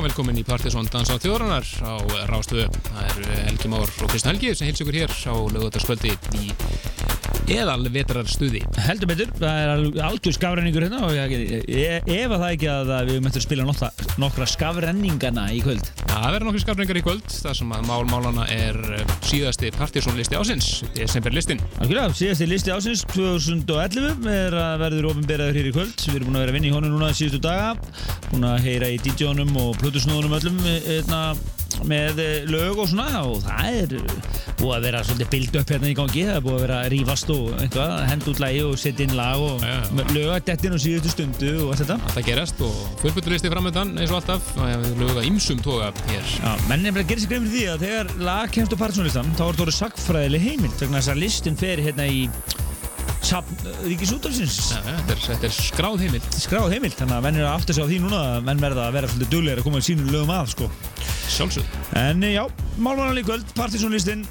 Já, velkomin í Partiðsson Dans á þjóðrannar á Rástöðu. Það er Helgi Már og Kristján Helgi sem heils ykkur hér á lögutaskvöldi í eðal vetrarstuði. Heldur betur, það er algjör skafrenningur hérna og ég, ef að það ekki að við möttum spila nokkra, skafrenningana í kvöld. Það verður nokkri skafrenningar í kvöld, það sem að mál málana er eh, síðasti Partiðsson listi ásins, desember listin. Algjörlega, síðasti listi ásins 2011 er að verður ofinberaður hér í kvöld. Við erum búin að vera að vinna í honum núna síðustu daga, búin að heyra í DJ-unum og plötusnúðunum öllum eitna, með eh, lög og svona og það er búið að vera svolítið bild upp hérna í gangi, það er búið að vera að rífast og einhvað, henda út lægi og setja inn lag og Já, já. lög að dettin og síðustu stundu og allt þetta. Það gerast og fullbútturlisti framöndan eins og alltaf og ég vil löga ymsum toga hér. Já, menn er bara að gera sér grein fyrir því að þegar lag kemst á partysónlistan þá er þetta orðið sagfræðileg heimild vegna þess að listin fer hérna í Já, já, þetta, er, skráð heimild. skráð heimild, þannig að menn er að átta sig á því núna að menn verða að vera svolítið duglegir að koma í sínum lögum að sko. Sjálfsögð. En eh, já, málmannan í kvöld, partysónlistin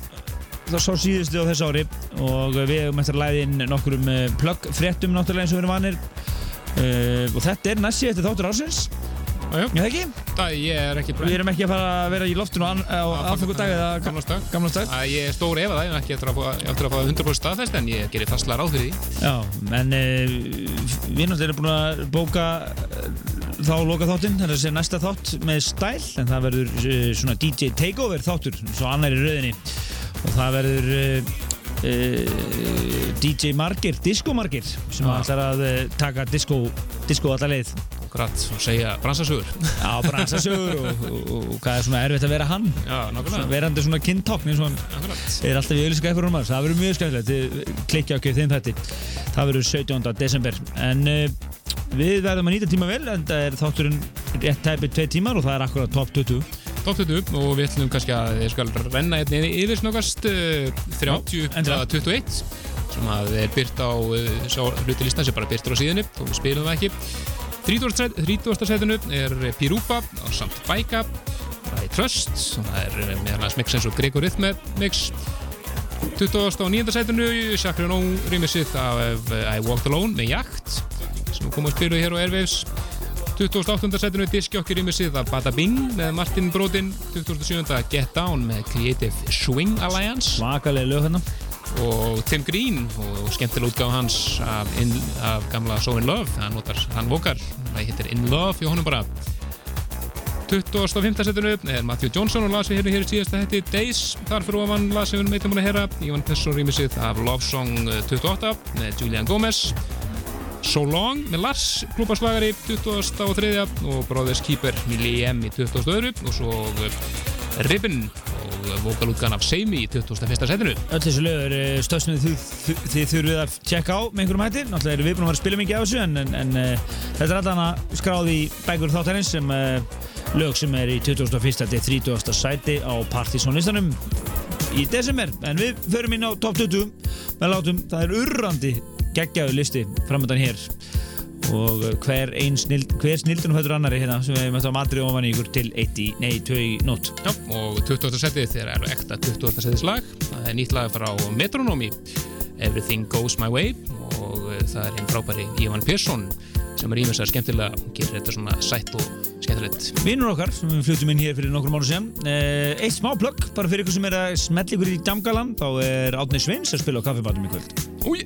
það sá síðustu á þessu ári og við hefum eftir að læði inn nokkurum uh, plugg fréttum náttúrulega eins og við erum vanir uh, og þetta er næst síðustu þáttur ásins Já. Já, ekki? Það, ég er ekki Við erum ekki að fara að vera í loftinu á, aðfangudag eða Gamlasdag. gamlasdag Að Ég er stór ef að það, ég er ekki eftir að fá, ég á eftir að fá 100% staðfest en ég gerir fastlega ráð fyrir því. Já, en uh, við náttúrulega erum búin að bóka uh, þá loka þáttinn, það er að segja næsta þátt með stæl, en það verður uh, svona DJ Takeover þáttur, svo annar í rauðinni og það verður uh, DJ Margir, Disco Margir sem ætlar að taka disco, disco alla leið Akkurat, og segja bransasögur. á bransasögur og, og, og, og hvað er svona erfitt að vera hann Já, nákvæmlega. svona, verandi svona kynntokn eins og hann Akkurat. er alltaf í auðlýska eitthvað um hans það verður mjög skemmtilegt, þið klikja okkur þeim þetta það verður 17. desember en uh, við verðum að nýta tíma vel en það er þátturinn rétt tæpið tvei tímar og það er akkurat top 20 Top 20 og við ætlum kannski að ég skal renna hérna yfir snöggast uh, 30 endilega. eða 21 sem að er byrt á uh, sá hluti listan sem bara byrtur á síðunni og við spilum það ekki 30. 30. setinu er Pirupa á samt er Trust og það er uh, meðal annars mix eins og Gregor Rhythm mix 20. og 9. setinu Chakra No remixið af uh, I Walked Alone með Jakt sem kom að spilu hér á Airwaves 28. setinu diskjokki rýmisið af Bada Bing með Martin Brodin 27. Get Down með Creative Swing Alliance svakalega lög hérna og Tim Green og skemmtileg útgáð hans af, in, af gamla So In Love hann, notar, hann vokar, það hittir In Love hjá honum bara 25. setinu er Matthew Johnson og las við hérna hér í síðasta hætti Days þar fyrir ofan las við um eitthvað múin að heyra Ivan Pesson rýmisið af Love Song 28 með Julian Gomez So Long með Lars klúbarslagari 23. og Brothers Keeper Millie M í 22. og svo uh, Ribbon og vokalútgan af Seimi í 21. setinu öll þessu lög er stöðsum þið, þið, þið þurfið að tjekka á með einhverjum hætti náttúrulega erum við búin að vera að spila mikið á þessu en, en, en uh, þetta er allan að skráði í bækur þáttarins sem uh, lög sem er í 21. til 30. sæti á Partizónlistanum í desember en við förum inn á top 20 með látum, það er urrandi geggjaðu listi framöndan hér og uh, hver, ein snild, hver snildunum hættur annari hérna sem við möttum að matri ofan í ykkur til 1 í, nei, 2 í nótt. Já, og 20. setið þeir eru ekta 20. setið slag. Það er nýtt lag frá Metronomy. Everything Goes My Way. Og uh, það er einn frábæri Ivan Persson sem er ímessar skemmtilega gerir þetta svona sætt og skemmtilegt. Vinnur okkar sem við flutum inn hér fyrir nokkrum árum síðan eh, Eitt smá plugg, bara fyrir ykkur sem er að smetla ykkur í Damgalan þá er Átni Sveins að spila á kaffibatum í kvöld. Új,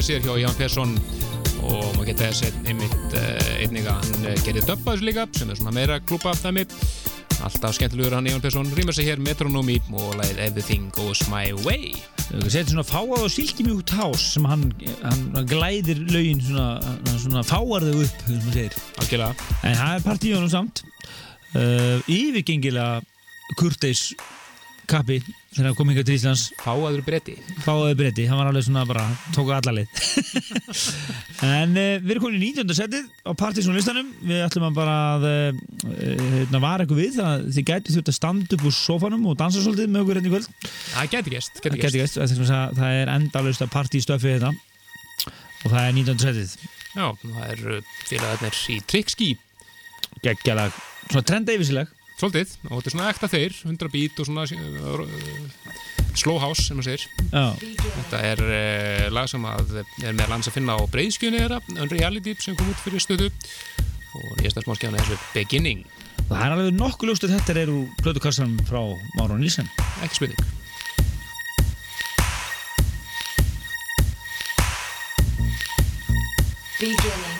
rýmið sér hjá Ján Persson og maður geta þess að einmitt uh, einnig að hann uh, gerir döppa þessu líka sem er svona meira klúpa af dæmi alltaf skemmtilegur hann Ján Persson rýmið sér hér Metronomy og lagið Everything Goes My Way. Við setjum svona fáað og silkimjúkt hás sem hann, hann glæðir lögin svona, svona fáar þau upp, algjörlega. En það er partíunum samt. Uh, yfirgengilega kurteis kappi þegar hann kom hingað til Íslands. fáaður bretti Fáaði breyti, hann var alveg svona bara, tók alla leið. en uh, við erum komin í 19. setið á partysónlistanum. Við ætlum að bara að uh, hérna, var eitthvað við það þið gæti þurft að standa upp úr sofanum og dansa svolítið með okkur hérna í kvöld. það Það gæti gæst að það er endalust að partystöfið þetta og það er 19. setið. já, það er félagarnir í Trickski Geggjalag, svona trenda yfirsileg. Svolítið. Og þetta er svona ekta þeir 100 beat og svona uh, slow house sem maður segir. Já, Þetta er uh, lag sem að er með lands að finna á breyðskjönu þeirra, Unreality sem kom út fyrir stöðu. Og nýjasta smáskjána er þessu Beginning, það er alveg nokkuð ljóst að þetta er úr plötukassanum frá Máron Nilsen. ekki spurning. beginning,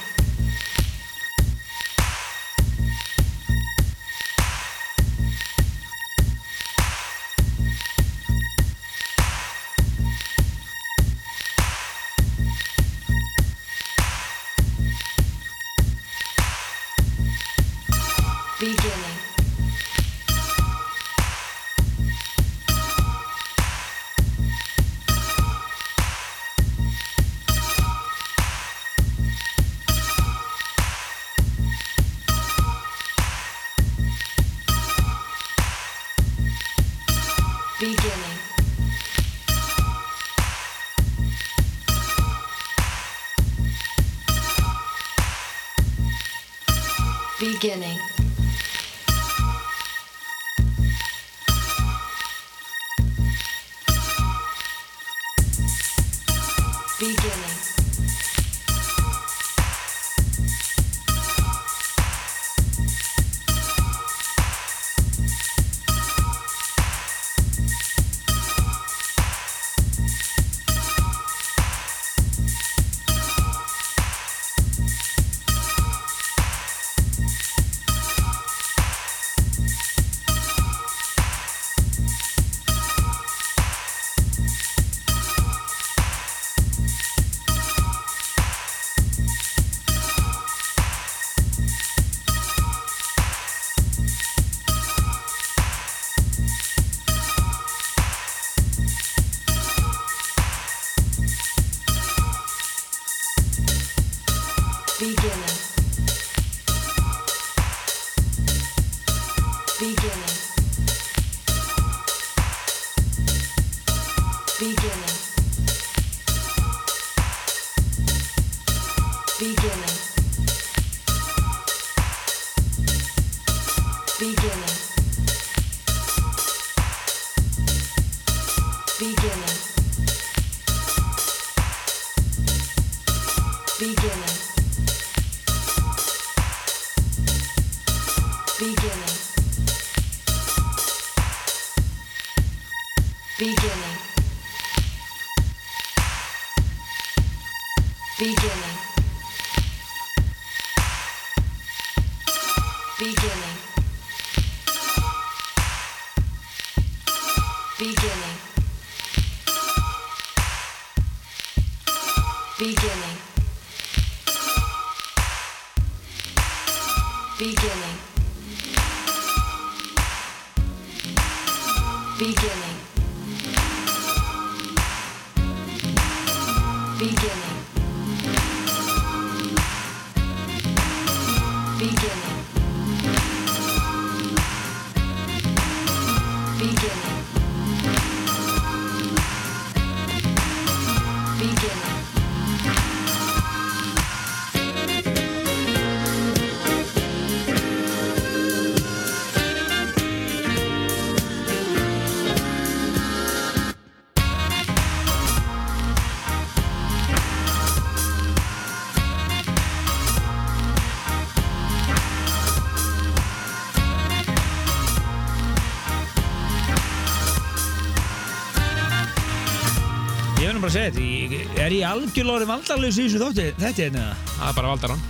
segja þetta, er ég algjörlega valdarlaus í þessu þótti, þetta er hérna? Það er bara valdar hann.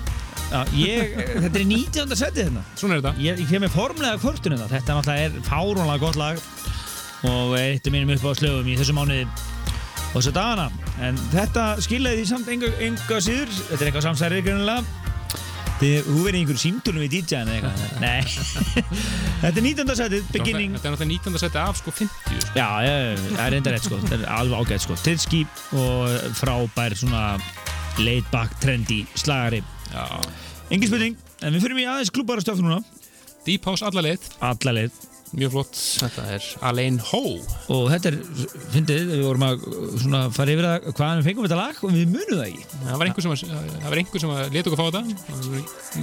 Já, ég, þetta er 19. setið hérna. Svona er þetta. Ég, ég kem með formlega kortun hérna, þetta náttúrulega er fáránlega gott lag og eitt af mínum upp á slögum í þessu mánuði og þessu dagana. En þetta skilaði því samt enga, síður, þetta er eitthvað samsærið greinilega. Þið, þú verið í einhverjum símtölum við DJ-an eða eitthvað. Nei, þetta er 19. setið, beginning. Þetta er náttúrulega 19. seti af sko 50. Já, það er enda rétt sko, það er alveg ágætt sko. Tidski og frábær svona laid back trendy slagari. Já. Engin spurning, en við fyrir í aðeins klúbara stöf núna. Deep House alla leið. Mjög flott. Þetta er Alain Ho. Og þetta er, fyndið, við vorum að uh, svona fara yfir það hvaðan við fengum þetta lag og við munum það ekki. Það var einhver sem, að, það var einhver sem að leta okkur fá þetta.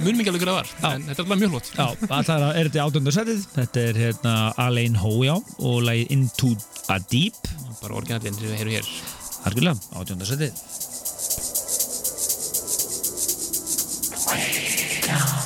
Munum ekki alveg hvað það var. Já. En þetta er alltaf mjög flott. Já, allar er þetta átönda setið. Þetta er hérna Alain Ho, já, og lagið Into a Deep. Bara orginallin sem við heyrum hér. Harkulega, átönda setið. Thank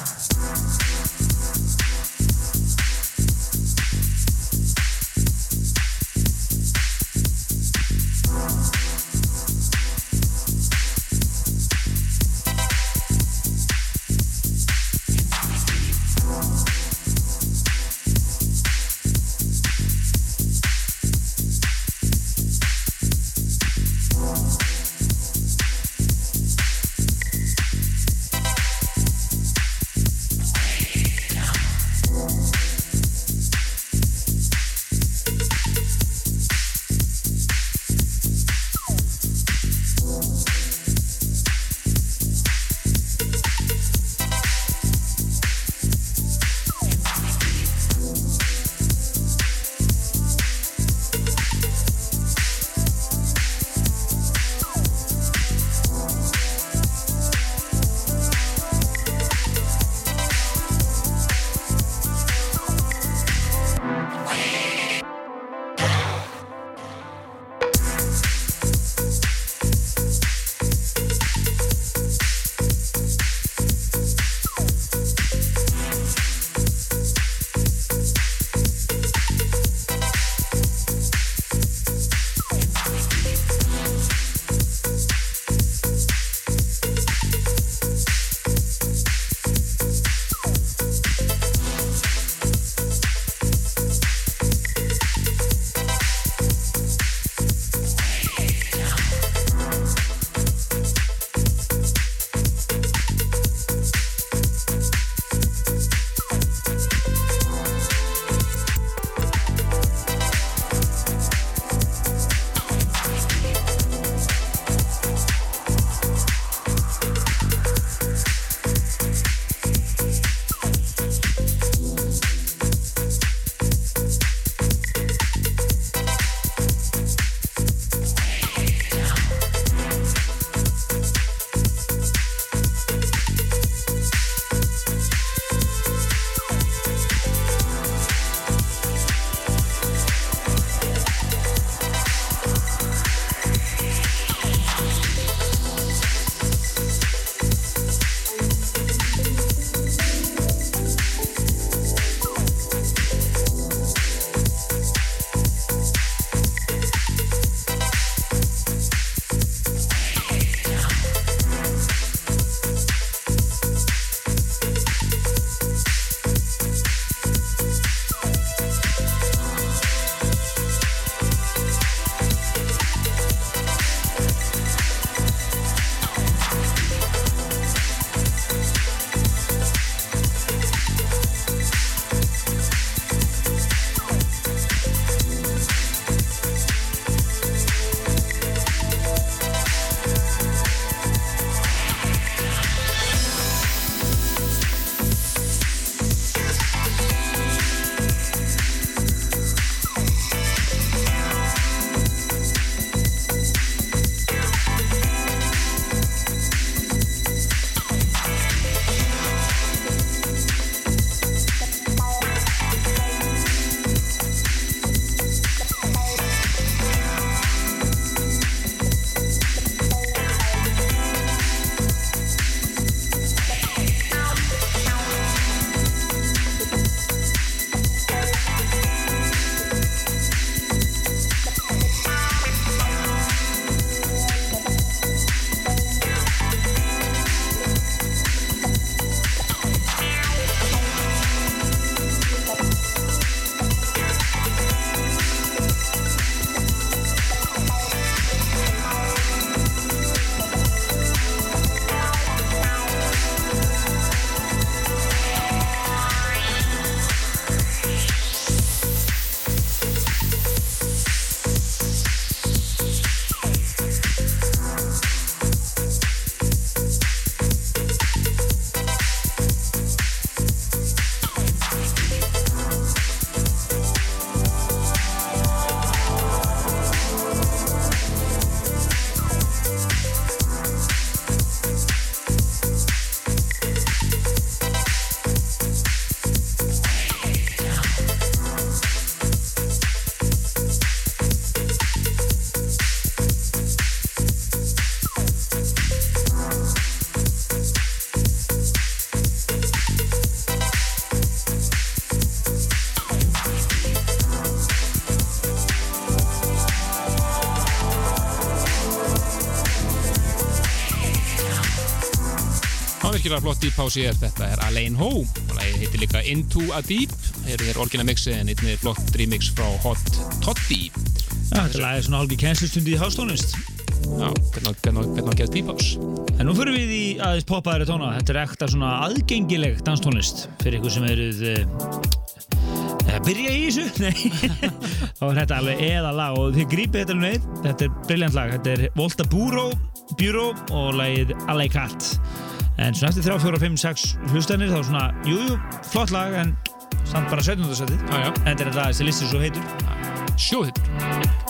virkilega flott deep house hér, þetta er Alain Ho og lagið heitir líka Into a Deep Hér er orginal mixi en einnig flott remix frá Hot Toddy Já, þetta lag er svona hálfgeir kennslustundi í hástónlist. Já, hvernig að gera deep house En nú fyrir við í aðeins poppaðari tóna. Þetta er ekta svona aðgengileg danstónlist fyrir ykkur sem eruð að byrja í þessu. Þá er þetta alveg eða lag og þið grípið þetta um leið. Þetta er briljant lag. Þetta er Volta Bureau, Bureau og lagið Alley Cat. En svona eftir 3, 4, 5, 6 hlustænir þá svona, jú, jú, flott lag en samt bara 17. setið. En þetta er þetta þessi listi svo heitur. sjóðhittur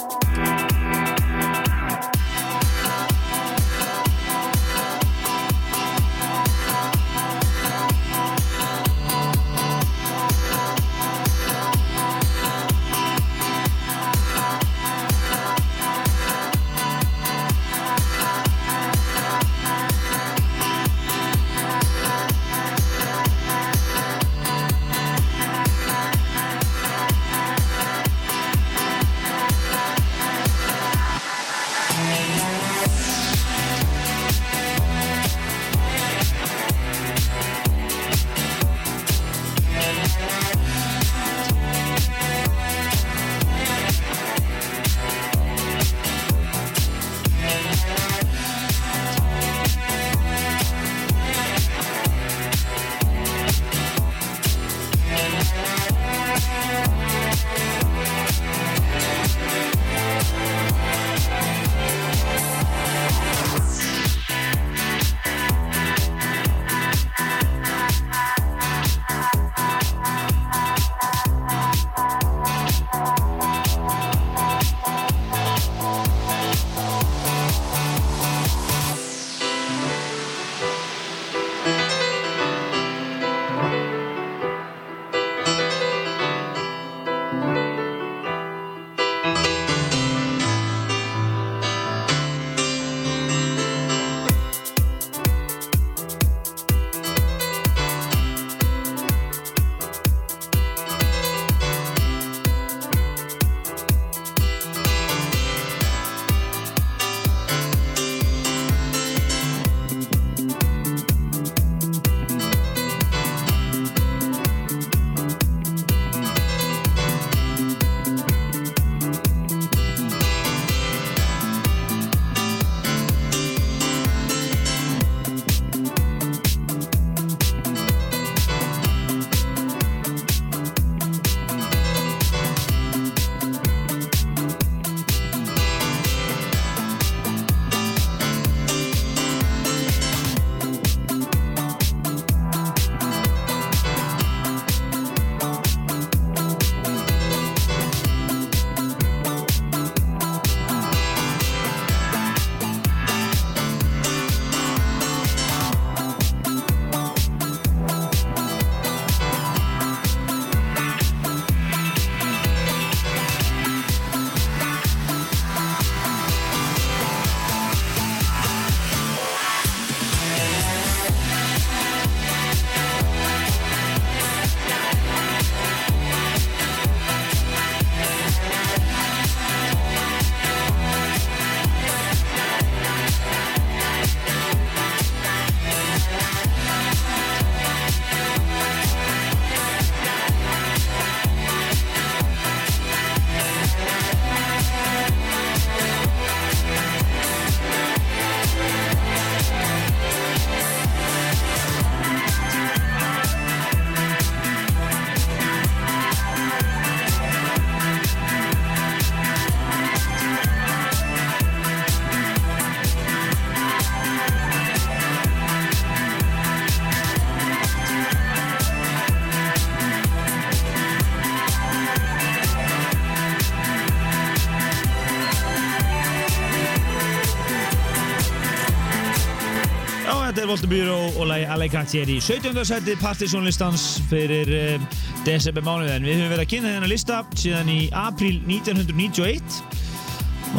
þetta Volta Bureau og lagi Allegati er í 17. seti partysónlistans fyrir um, desember mánuð en við höfum verið að kynna þennan lista síðan í april 1991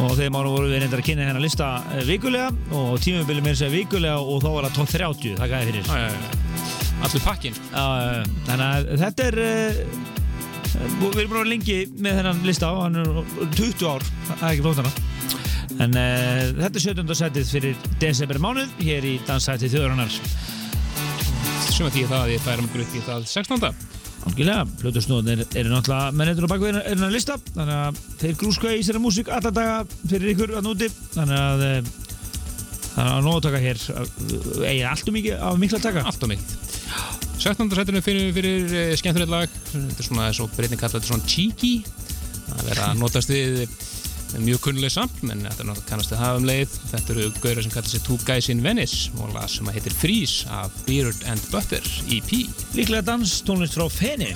og þegar mánu voru við reyndar að kynna þennan lista uh, vikulega og tímabili mér segja vikulega og þá var það top 30 það gæði fyrir. Allur pakkin. Uh, þannig að þetta er uh, við erum vera lengi með þennan lista hann er 20 ár það er ekki flótana en uh, þetta er 17. setið fyrir desember mánuð hér í Dansæti þjóðurinnar sem að því það að við færum okkur upp í það 16. Algjörlega, Plötusnóðin er, er náttúrulega mennendur á bakvið er hennar lista þannig að þeir grúska í sér músík alla daga fyrir ykkur að núti þannig að eh, það er að nóg að taka hér eh, eigin allt og mikið af mikla að taka Allt og mikið 17. setinu finnum við fyrir uh, skemmtilegt lag þetta er svona, eins og breytning kallað þetta er svona cheeky að vera að notast við mjög kunnuleg sampl menn þetta er náttúrulega kannast að hafa um leið. Þetta eru gauðra sem kallar sig Two Guys in Venice og lag sem að heitir Freeze af Beard and Butter EP Líklega dans tónlist frá Feni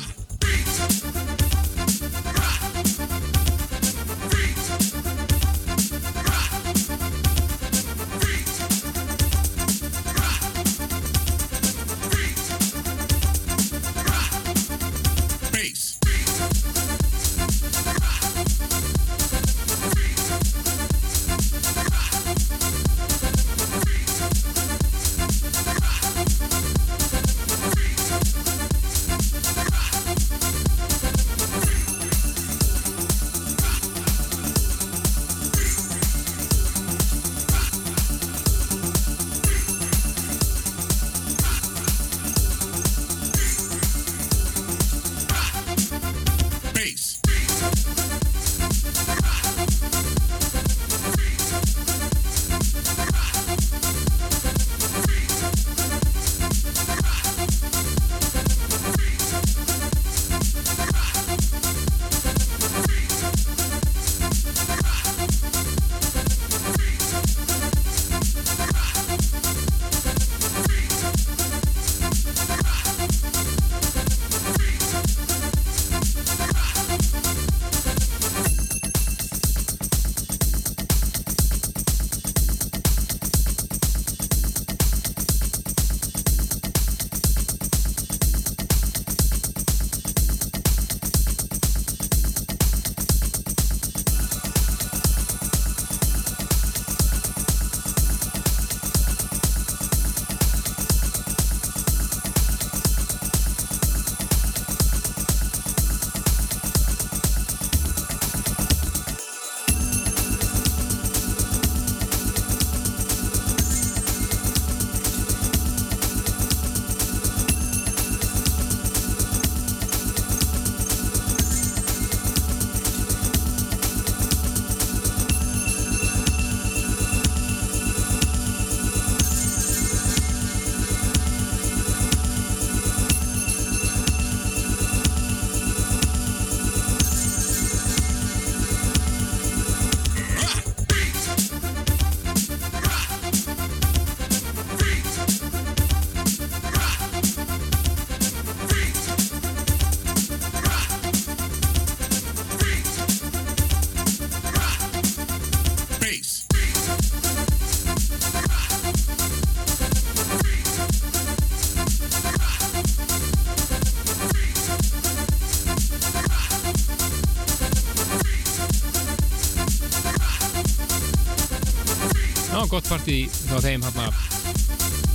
partí hjá þeim hérna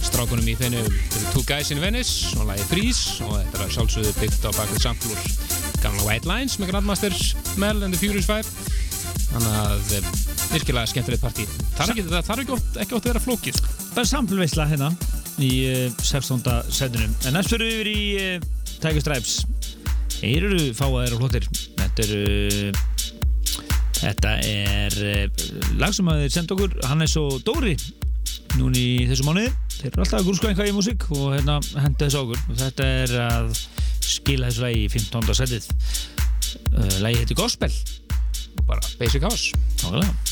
strákunum í þeinu Two Guys in Venice og lagi Freeze og þetta er sjálfsögðu byggt á bakið samtlur gamla White Lines með Grandmaster Mel and the Furious Five. Þannig að eh, virkilega skemmtilegt partí. Það þarf ekki oft að vera flókið Það er samfélveisla hérna í uh, 16. setunum en næst fyrir við í uh, Tiger Stripes. Þeir eru fáaðir og flottir. Þetta eru Þetta er lag sem að þeir senda okkur Hannes og Dóri núni í þessu mánuði. Þeir eru alltaf að grúska eitthvað í músík og hérna henda þessu okkur. Og þetta er að skila þessu lagi í 15. setið. Uh, Lagi heitir Gospel. Og bara Basic House. Nákvæmlega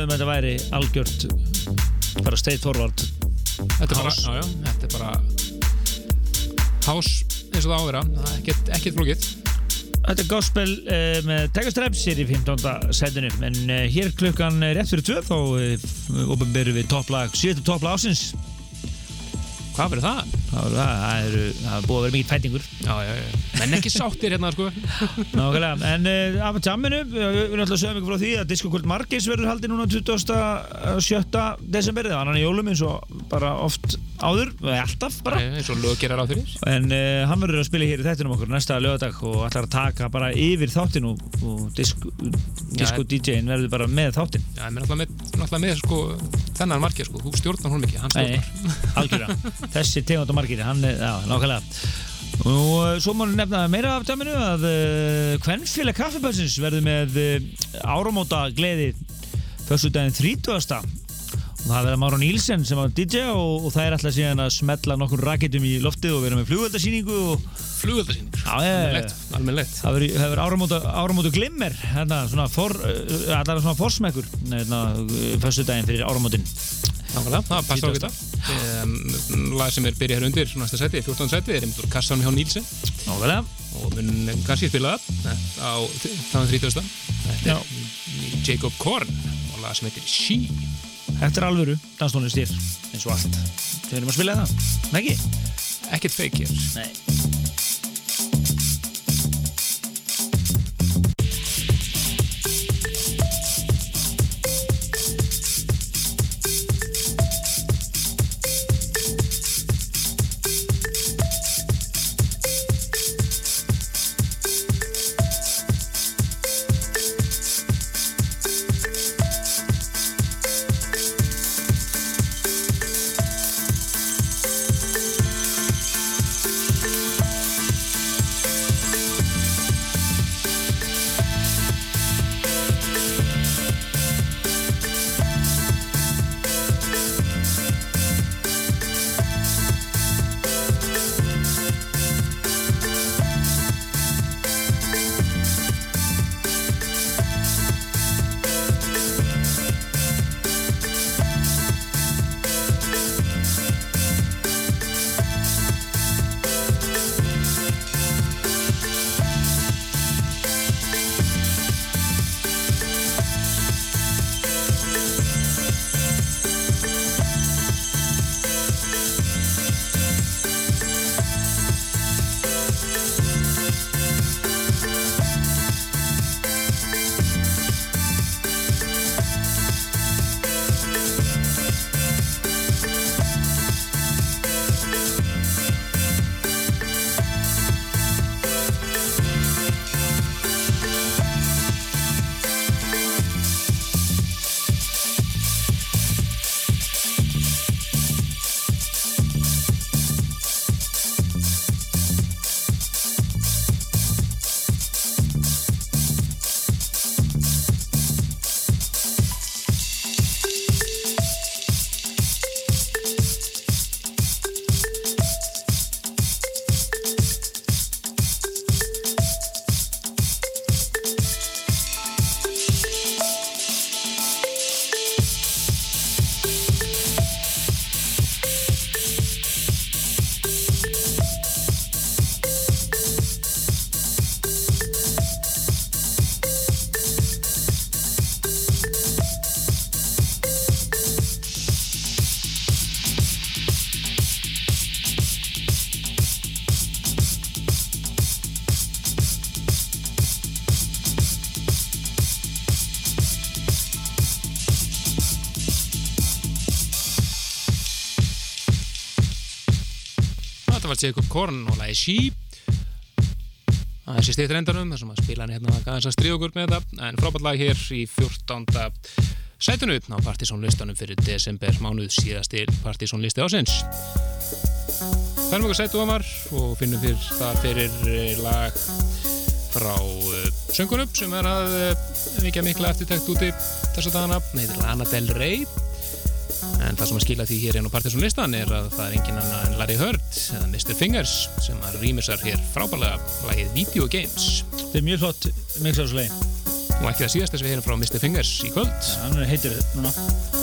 að þetta væri algjört bara straight forward. Þetta er bara, já, þetta er bara House eins og það á að Það er ekkert, flókið. Þetta er gospel uh, með Tiger Stripes hér í 15. setinu. En uh, hér klukkan eh, rétt fyrir tvö þá uh, ofinberum við topplag, sjötu topplag ásins Hvað verður það? það það. Það er búið að vera mikið fætingur. Já, já, já Menn ekki sáttir hérna, sko Nákvæmlega, en uh, af jamminu uh, við erum alltaf að segja mikið frá því að Disco Kvöld Margis verður haldið núna 27. desember það var hann í jólum eins og bara oft áður, eða alltaf bara eins og lög gerar á fyrir En uh, hann verður að spila hér í þættinum okkur næsta lögadag og ætlar að taka bara yfir þáttin og, og disco, disco DJ-in verður bara með þáttin. Já, menn alltaf með, náttúrulega með, sko Þennan margir, sko Þú stjórnar hún ekki, hann stjórnar. Þessi tegund og margir, hann er, já, nákvæmlega. Og uh, svo má nefna meira af tæminu að uh, Kvennfélag Kaffibössins verður með uh, áramóta gleði fyrstu daginn 30. Og það verður Máron Nílsen sem var DJ og, og það er alltaf síðan að smetla nokkur raketum í loftið og vera með Já, ég- Almennilegt, almennilegt. Það verður- verður áramóta, áramóta glimmer hérna, svona for, svona forsmekkur hérna, fyrstu daginn fyrir áramótin Nákvæmlega, það passar á þetta Lag sem er byrjað hér undir, næsta seti, 14. seti er einmitt úr kassanum hjá Nílsen Nákvæmlega og mun kannski spila það á þannig 30. Þetta er Jacob Korn og lag sem heitir She Þetta er alvöru, danstónlist hér, eins og allt. Við erum að spila það, ekki? Ekkert feik hér. Nei. Jacob Korn og lagi Sheep Það er sér stýttir endanum þar sem að spila hann hérna aðeins að stríða okkur með þetta. En frábært lag hér í 14. sætunu á partysónlistanum fyrir desember mánuð síðastil partysónlisti ásins Færum okkur sætu ofar og finnum fyrir það fyrir eh, lag frá uh, söngunup sem er að uh, vikja mikla eftirtækt úti þessa dagana, hann heitir Lana Del Rey En það sem að skila því hér inn á Partisan listan er að það er engin annar en Larry Heard eða Mr. Fingers sem að rýmisar hér frábælega lagið Video Games Þetta er mjög flott mixáðslegin. og ekki það síðast þess að við heyrum frá Mr. Fingers í kvöld Hann heitir þetta núna.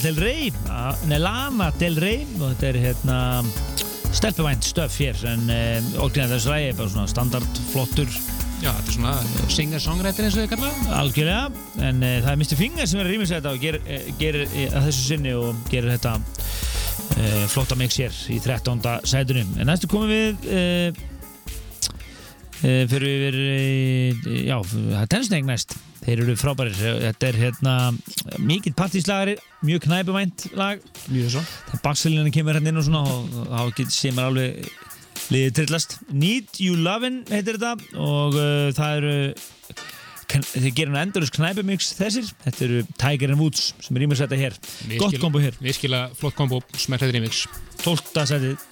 Del Rey, uh, nei Lana Del Rey og þetta er hérna stelpuvænt stöf hér en uh, orginal þessu ræði er bara svona standard flottur Já, þetta er svona singer-songwriter eins og þið kalla algjörlega en uh, það er Mr. Finger sem er að rýmis þetta og gerir, uh, gerir uh, að þessu sinni og gerir þetta flotta mix hér í 13. sætunum en næstu komum við fyrir við já, það er tennisnegg næst þeir eru frábærir, þetta er hérna mikið partíslagari, mjög knæpuvænt lag. Mjög svo. Þegar bakselina kemur hérna inn og svona og sé maður alveg liðið trillast. Need You Lovin' heitir þetta og uh, það eru þeir gerir hann endurins knæpumix þessir. Þetta eru Tiger and Woods sem er setja hér. Gott kombo hér, Virkilega flott kombo, smerðið remix 12. setið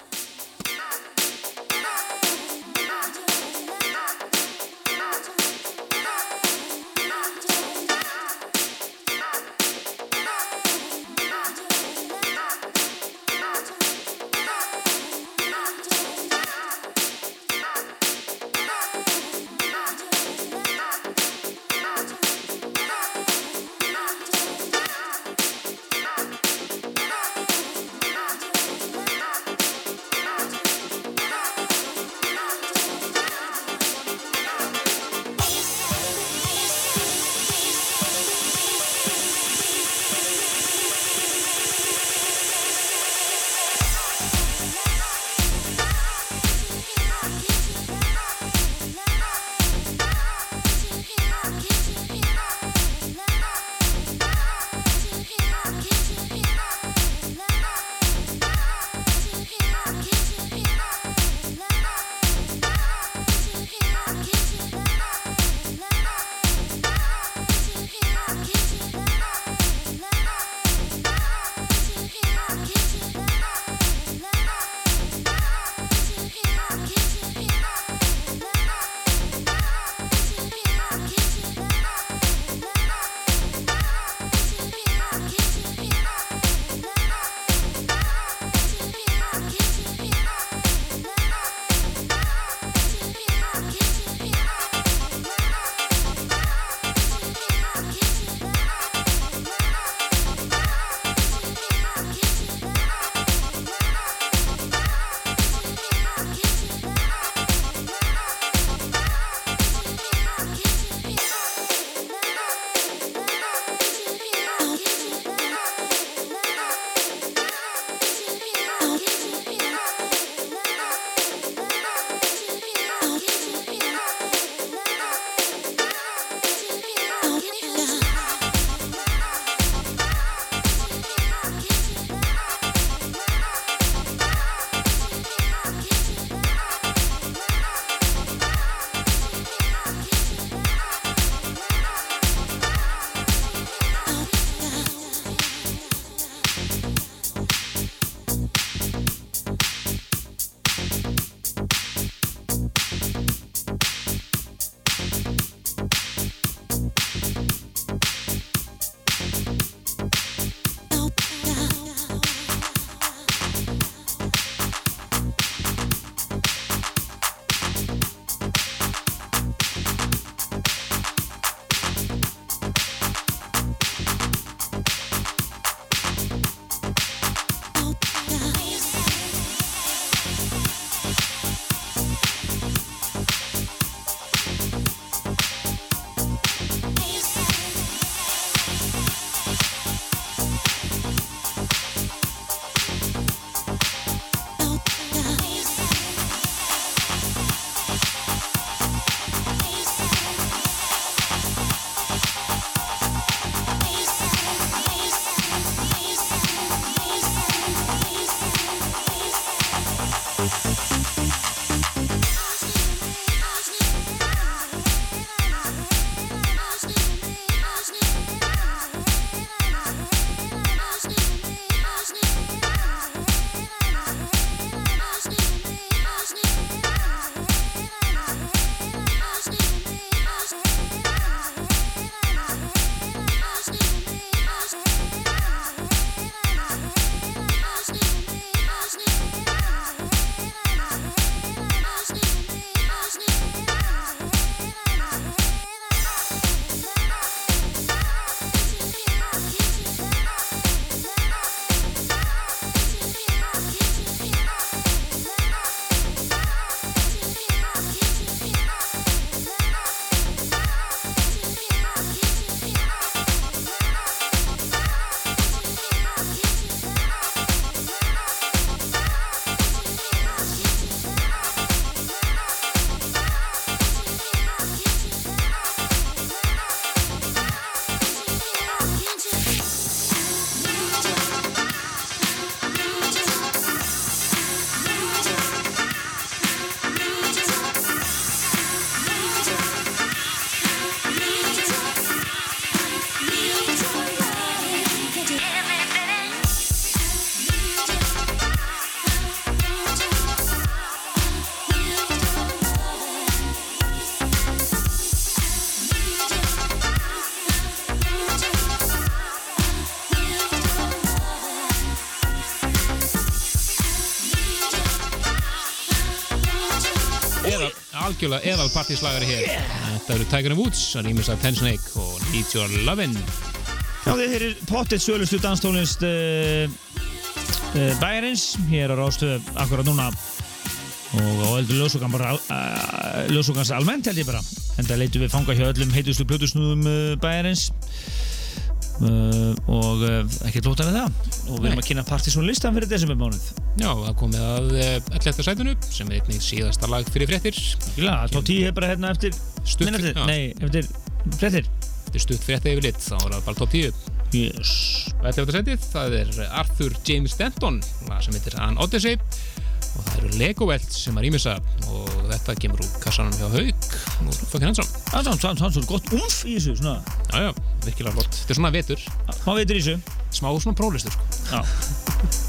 algjörlega eðal partíslagari hér. Þetta eru Tiger Woods, að rýmis að Ten Snake og Need Your Lovin' Já, þið heyrir pottet sölustu danstólist uh, uh, bæjarins. Hér á Rástöðu akkurat núna. Og á eldur ljósugan bara uh, ljósugans almennt held ég bara. En það leitum við fanga hjá öllum heitustu plötusnúðum uh, bæjarins. Og ekki tóta við það kynna partysón listan fyrir desember mánuð Já, það komið að 11. sætunu sem er einnig síðasta lag fyrir fréttir Gila, top 10 er bara hérna eftir já. nei, eftir frettir er stutt frétta yfir lit, þá er það bara top 10 yes. Og 11. sætið, það er Arthur James Denton sem heitir An Odyssey og það eru Lego Welt sem er ímissa og þetta kemur úr kassanum hjá Haug og það er samt- samt svo gott umf í þessu svona, Já, já, virkilega flott. Þetta er svona vetur, má veitur í þessu. Smá svona prólistur sko. já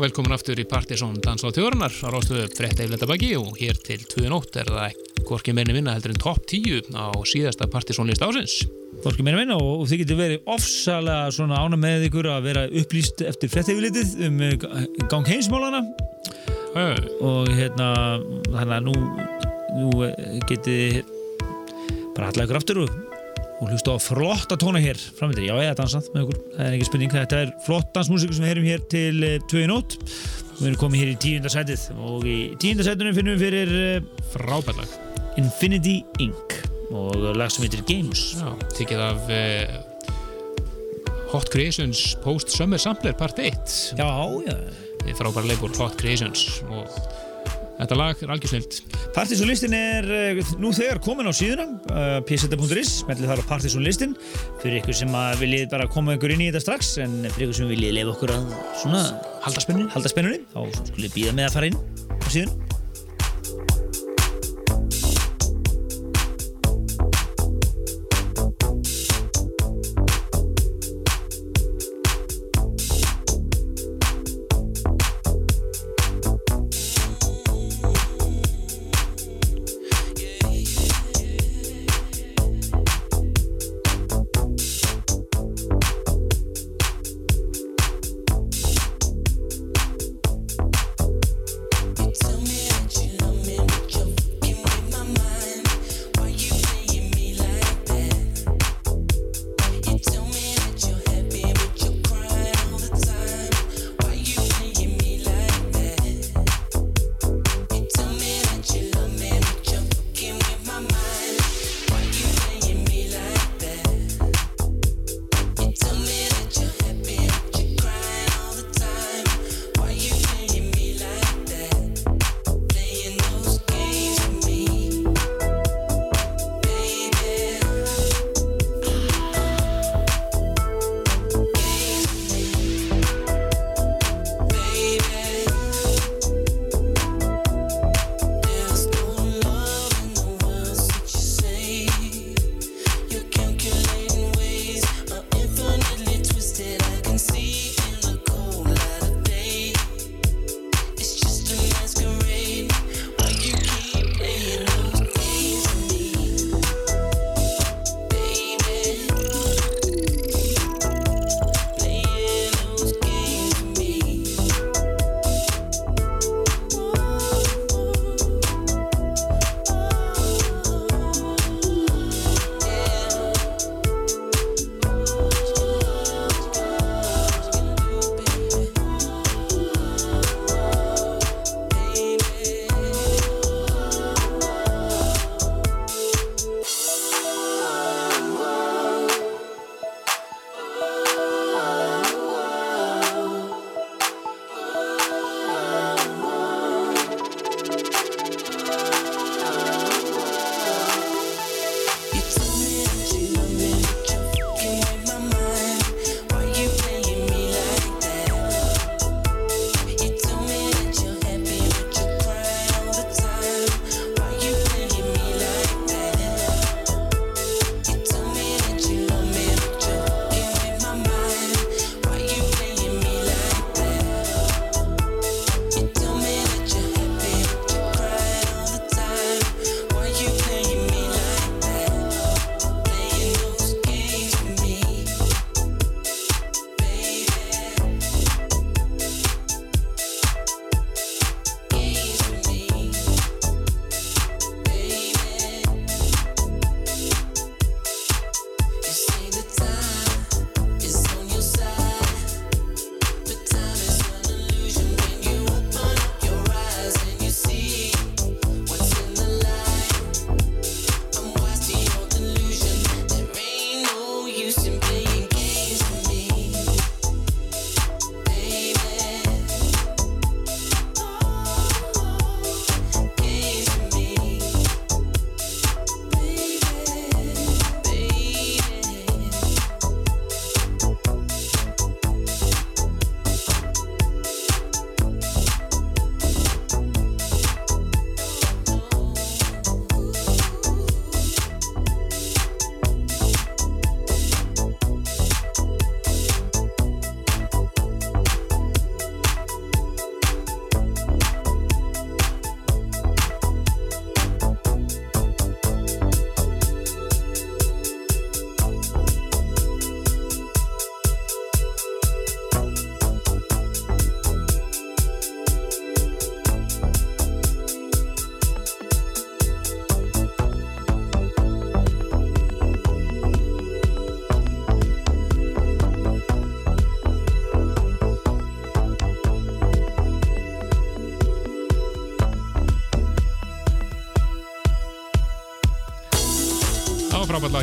Já, velkomin aftur í Partisón Dans á frétta yfirleita baki og hér til 2 nótt er það hvorki meirni vinna heldur en topp 10 á síðasta Partisón list ásins. Fólki meina minna og, og þið getur verið ofsalega svona ána með ykkur að vera upplýst eftir fréttefilitið um eh, gang heimsmálana Uh, og hérna að nú, nú eh, getið bara allar ykkur aftur og, og hlusta á flotta tóna hér framöndir, já ég hef dansað með ykkur. Það er ekki spurning, þetta er flott dansmusík sem við heyrum hér til uh, 2 í nótt við erum komið hér í tíundasætið og í tíundasætunum finnum við fyrir uh, frábærlag. Infinity Inc. og lag sem heitir Games Já, tekið af uh, Hot Creations Post Summer Sampler Part 1. Já, já leifur Hot Creations og þetta lag er algjörsnild. Partysónlistin er uh, nú þegar komin á síðuna uh, pseta.is, smellið þar á Partysónlistin fyrir ykkur sem viljið bara koma ykkur inn í þetta strax en fyrir ykkur sem viljið lefa okkur að svona Halda spennunni. þá skulið býða með að fara inn á síðun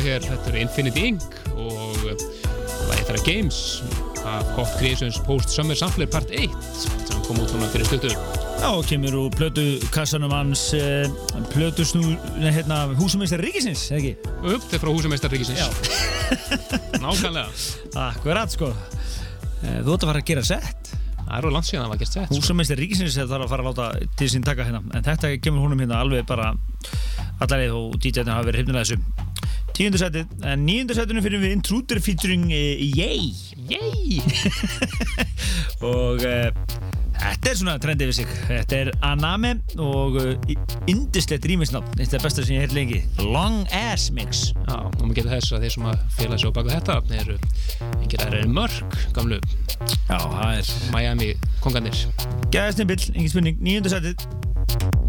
hér, þetta er Infinity Inc. og eh, það er Games af Pop Creations Post Summer Sampler Part 1 sem kom út núna fyrir stuttur. Já, og kemur úr plödu kassanum hans eh, plödu snú, hérna, húsumeistar Ríkisins, ekki? Upp, þetta er frá húsumeistar Ríkisins. Já. Nákvæmlega. Akkurat, sko. Eh, þú ætti að fara að gera sett. Það eru langt síðan að það var gert sett. Sko. Húsumeistar Ríkisins þarf að fara að láta til sín taka hérna, en þetta kemur húnum hérna alveg bara allarið og DJ-tinn hafa verið hifnir að þessu. Tíundarsætið, en nýjundarsætinu finnum við Intruder featuring eh, Yay. Yay! Og uh, þetta er svona trendið við sig. Þetta er Aname og eh, uh, indislegt rýmisnátt Þetta er besta sem ég hef lengi. Long Ass Mix. Já, og maður getur þess að þeir sem að fela sig á baka þetta eru yngir aðra er mörg gamlu Já, það er Miami konganir Gæðastinn Bill, engin spurning, nýjundarsætið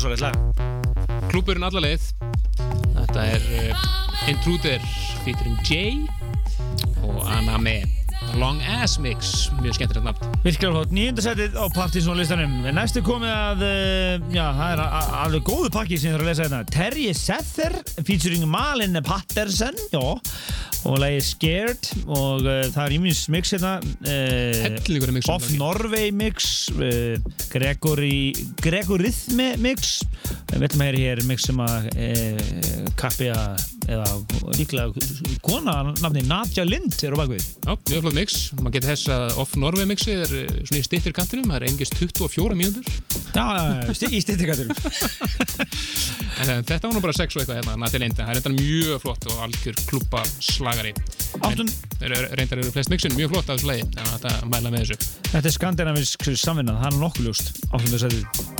rosalegt lag. Klúburinn alla leið. Þetta er uh, Intruder featuring Jay og Aname Long Ass Mix, mjög skemmtilegt nafn. Virkilega flott, nýjunda setið á Partisan listanum. Næstu komið að, uh, já, það er alveg góðu pakki sem ég þarf að lesa hérna. Terje Sether featuring Malin Patterson, já og lagi Scared. Og uh, það er ímins mix hérna uh, Off. Norway mix uh, Gregory Gregorithmi mix við ætlum að heyra hér mix sem að uh, kappi að eða líklega kona nafni Nadja Lind er á bakvið Já, mjög flott mix, maður getur þess að Off Norway mixi er uh, svona í stittir kantinum. Það er engist 24 mínútur. Já, í uh, þetta var nú bara 6 og eitthvað hérna, Nati Linda, það er reyndan mjög flott og algjör klúpa slagari reyndar eru flest mixin mjög flott af þessu lagi, þannig að þetta mæla með þessu. Þetta er skandinavisk samvinna, það er nokkuð ljóst áttunda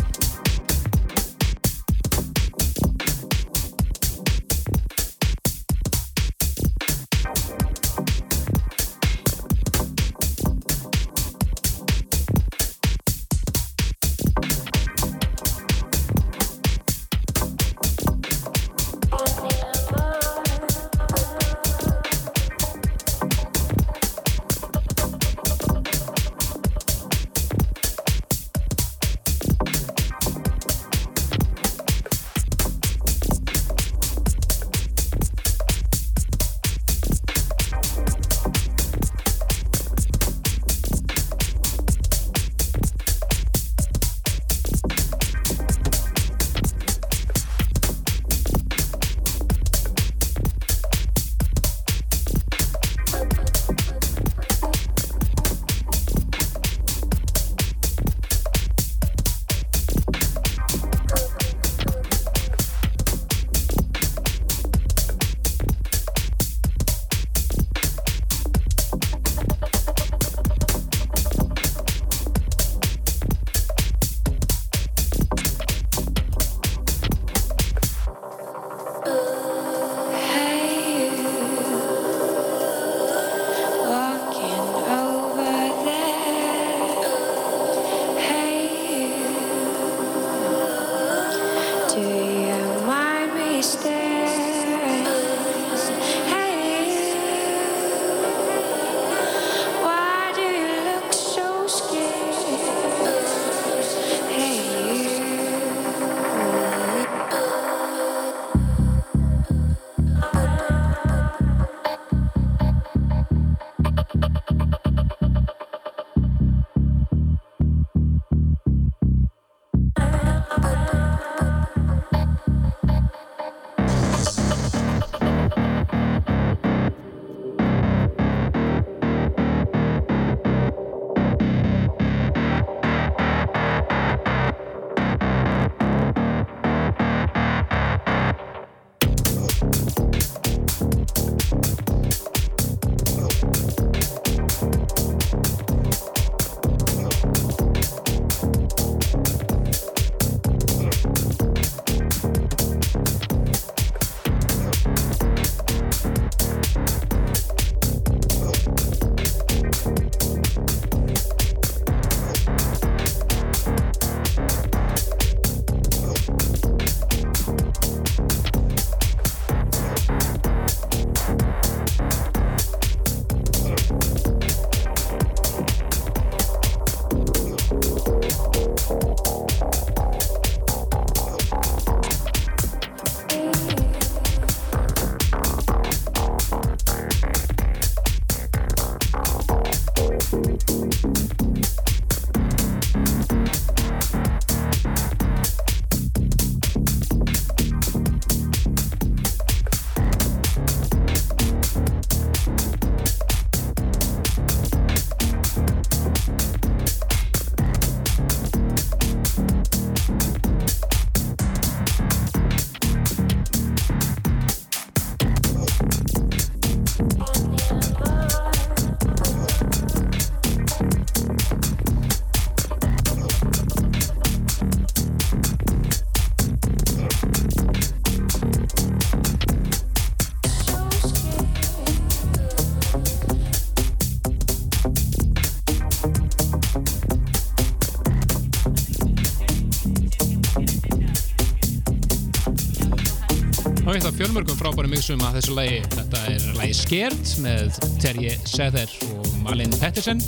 mixum að þessu lagi. Þetta er lagi Scared með Terje Sæðer og Malin Pettersen.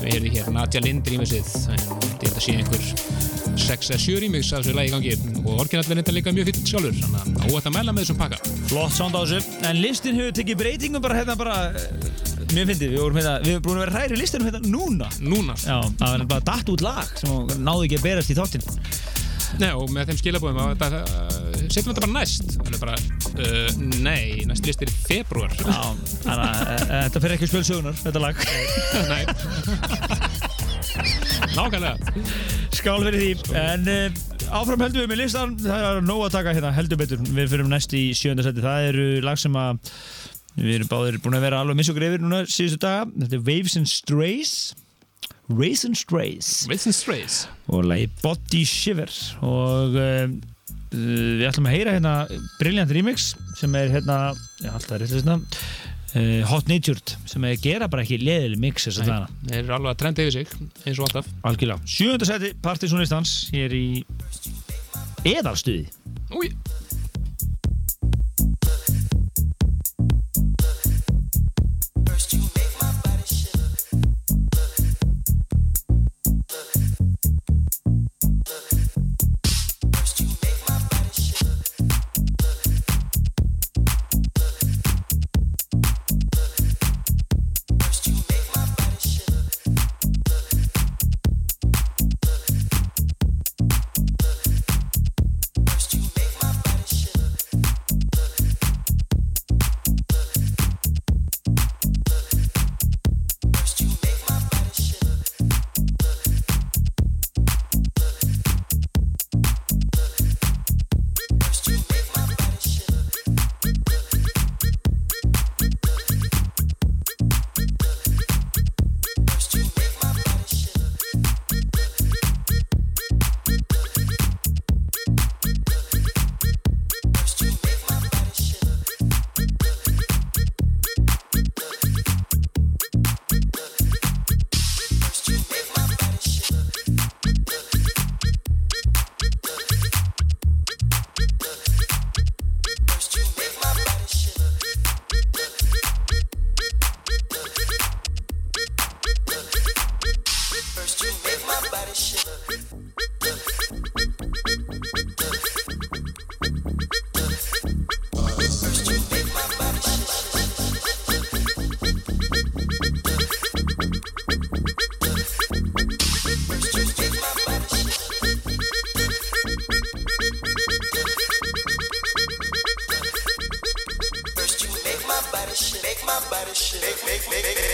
Við heyrðum hér Nadja Lind rýmisið en að sé einhver 6-7 rýmix af þessu lagi í gangi. Og orginallin er líka mjög fýtt sjálfur þannig að óætt að mæla með þessum pakka. Flott sound á þessu. En listin hefur tekið breytingum bara hérna bara... eh, Mér finnst við, vorum hérna, við erum búin að vera hræri listinum hérna núna. núna? Já, það var bara datt út lag sem náði ekki að berast í þáttinn. Nei, og með þeim skilabóðum þetta, uh, setjum þetta bara næst uh, nei, næst list er í februar eh, eh, þetta fyrir ekki spjöld sögunar, þetta lag. nei nákvæmlega Skál fyrir því. En uh, áfram heldum við með listan, það er nóg að taka hérna, heldur betur. Við fyrir næst í sjönda seti. Það eru lag sem að við erum báðir búin að vera alveg missokur yfir núna síðustu daga. Þetta er Waves and Strays. Race and Strays. Wilson Strays og lagi Body Shiver og uh, við ætlum að heyra hérna Brilliant Remix sem er hérna, já alltaf er þetta uh, Hot Natured sem er gera bara ekki leðileg mix þess að dana þeir eru alveg að trenda yfir sig eins og alltaf. Algjörlega, sjönda seti partysónistans hér í eðalstuði make, make, make.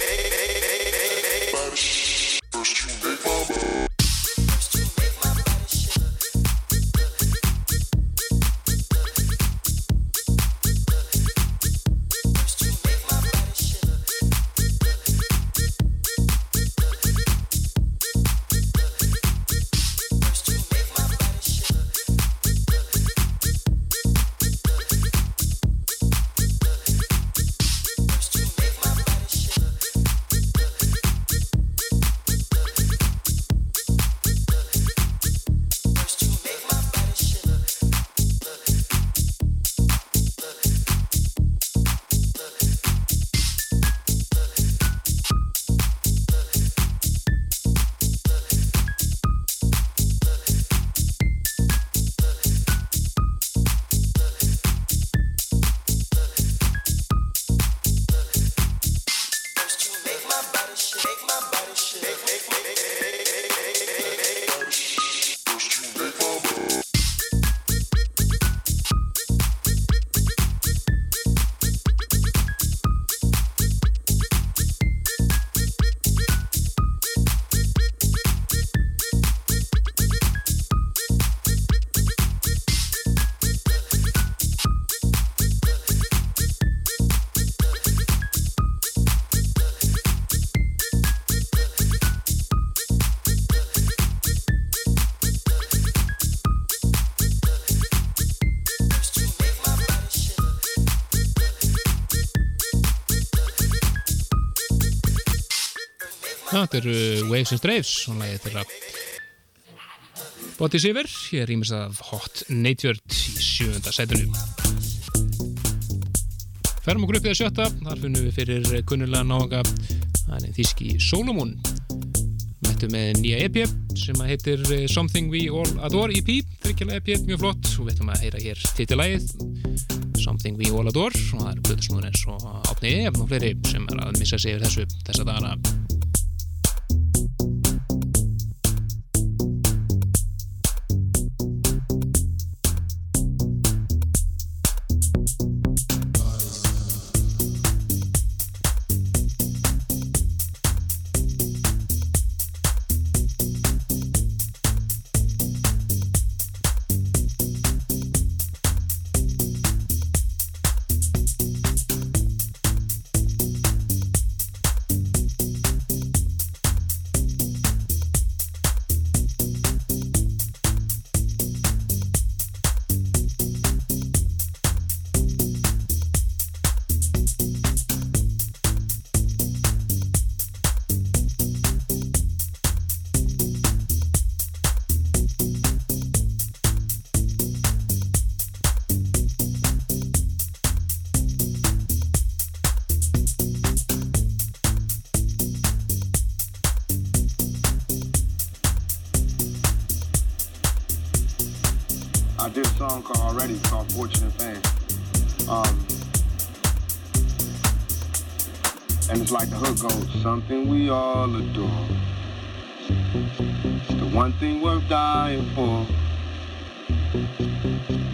Þetta eru Waves and Straves og lagið þeirra Body Shiver, ég rýmis af Hot Natured í sjönda sætunum Ferum okkur upp í það sjötta, þar finnum við fyrir kunnulega náanga hann er þíski Solomon. Mættu með nýja EP sem að heitir eh, Something We All Adore EP, þryggjalega EP, mjög flott. Og við ætlum að heyra hér titilægið Something We All Adore og það eru Plutusnúður eins og Átni Ef og fleiri sem er að missa sig yfir þessu þessa dagana song called already called Fortunate Fan. Um, and it's like the hook goes, something we all adore. It's the one thing worth dying for.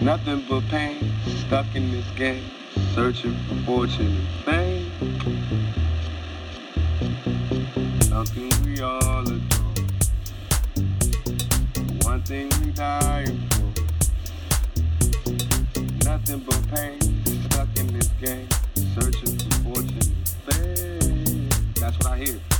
Nothing but pain, stuck in this game, searching for fortune and fame. Something we all adore. The one thing we dying for. Nothing stuck in this game, searching for fortune. That's what I hear.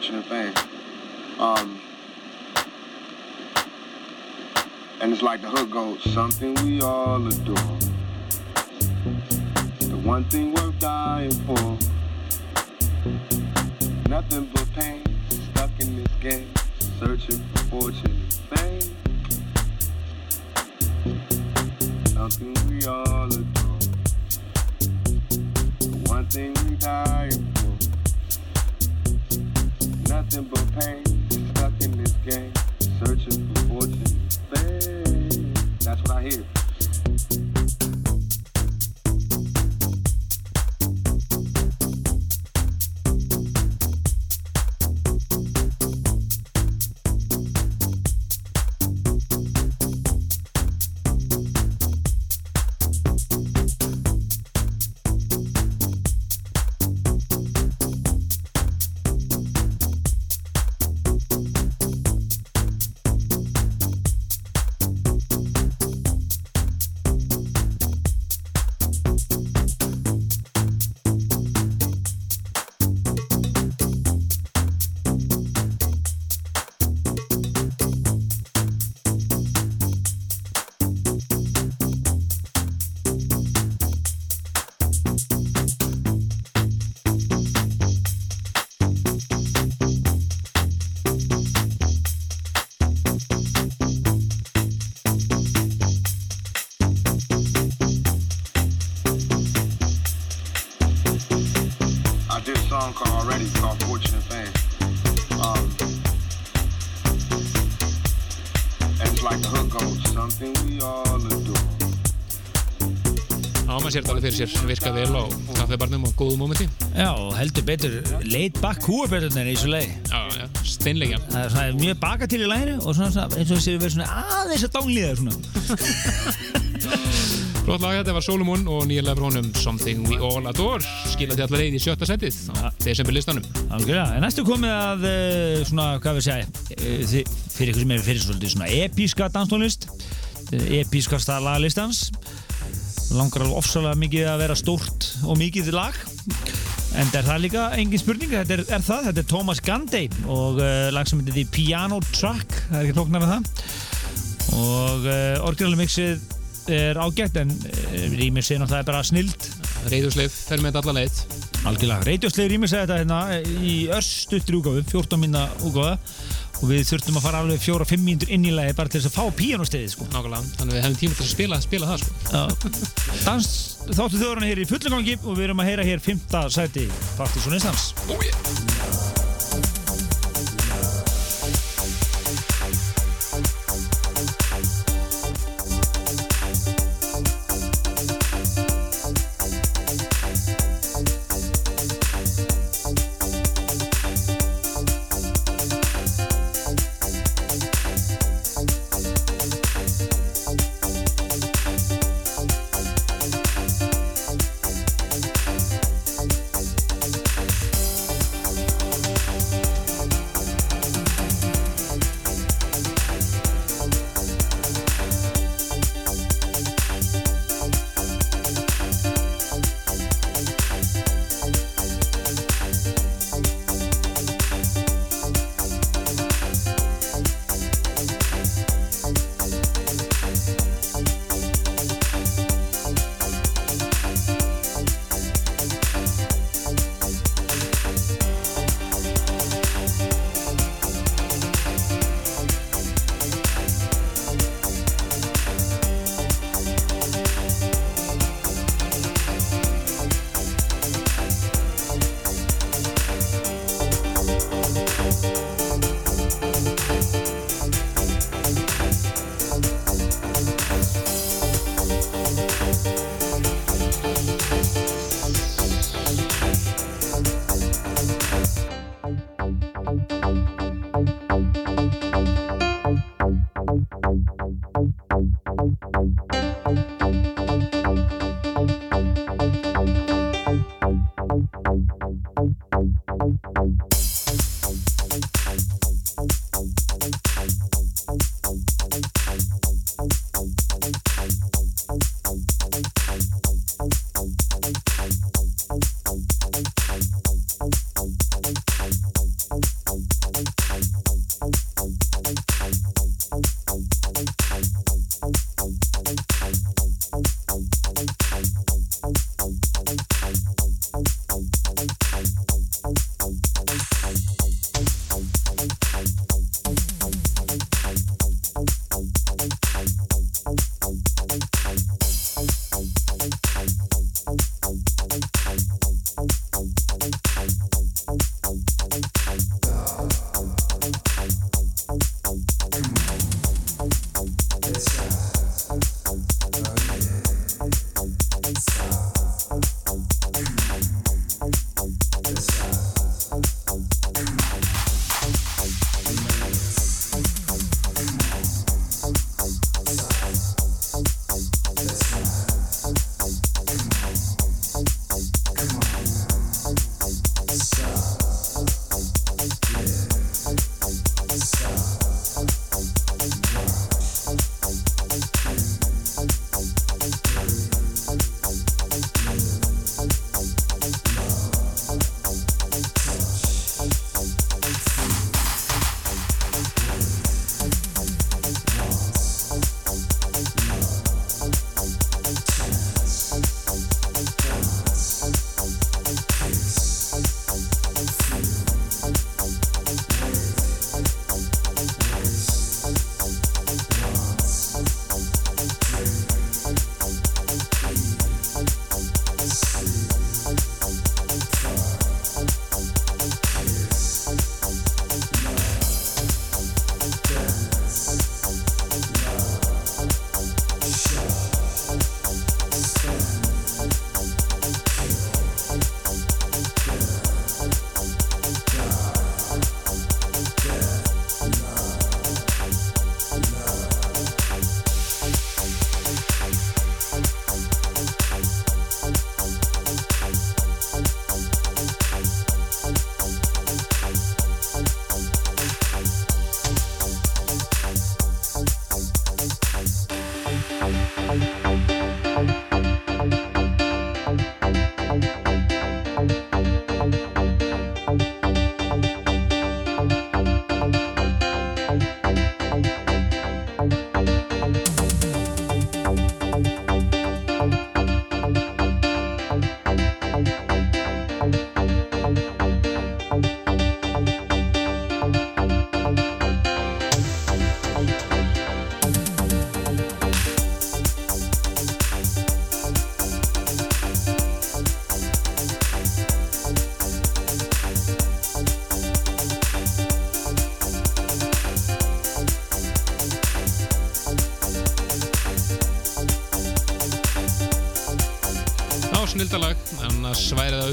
Fan. Um, and it's like the hook goes, something we all adore. Sér þetta alveg fyrir sér virka vel á kaffibarnum og góðu mómenti. Já, heldur betur laid back húaböldunir í þessu lagi. Já, já, steinleikja. Það er svona mjög baka til í læginu og svona, svona eins og þessi verið svona aðeins að dánlíða svona. Flott lag þetta var Solomon og nýjarlega frá honum Something We All Adore skilaði allar leið í sjötta setið á desember listanum. Algjörlega, en næstu komið að eh, svona, hvað við segja, eh, fyrir ykkur sem er fyrir svolítið svona episka danstónlist, eh, episkasta lagalistans, langar alveg ofsalega mikið að vera stórt og mikið lag, en er það líka engin spurning, þetta er, er það, þetta er Thomas Gandey og uh, lag sem heitir Piano Track, það er ekki tóknar með það, og uh, orginal mixið er ágætt en uh, rýmið sé náttúrulega bara snild Reyðusleif fer með allar leið. Algjörlega, reytjóslega rýmis að þetta hérna í örstuttri úgáfu, 14 minna úgáfa og við þurftum að fara alveg fjóra, fimm mínútur inn í lagi bara til þess að fá píanósteðið sko. Nákvæmlega, þannig að við hefum tíma til að spila, spila það sko. Dans þáttu þjóðurinn hér í fullu gangi og við erum að heyra hér fymta sæti Partíson Instans. Oh, yeah.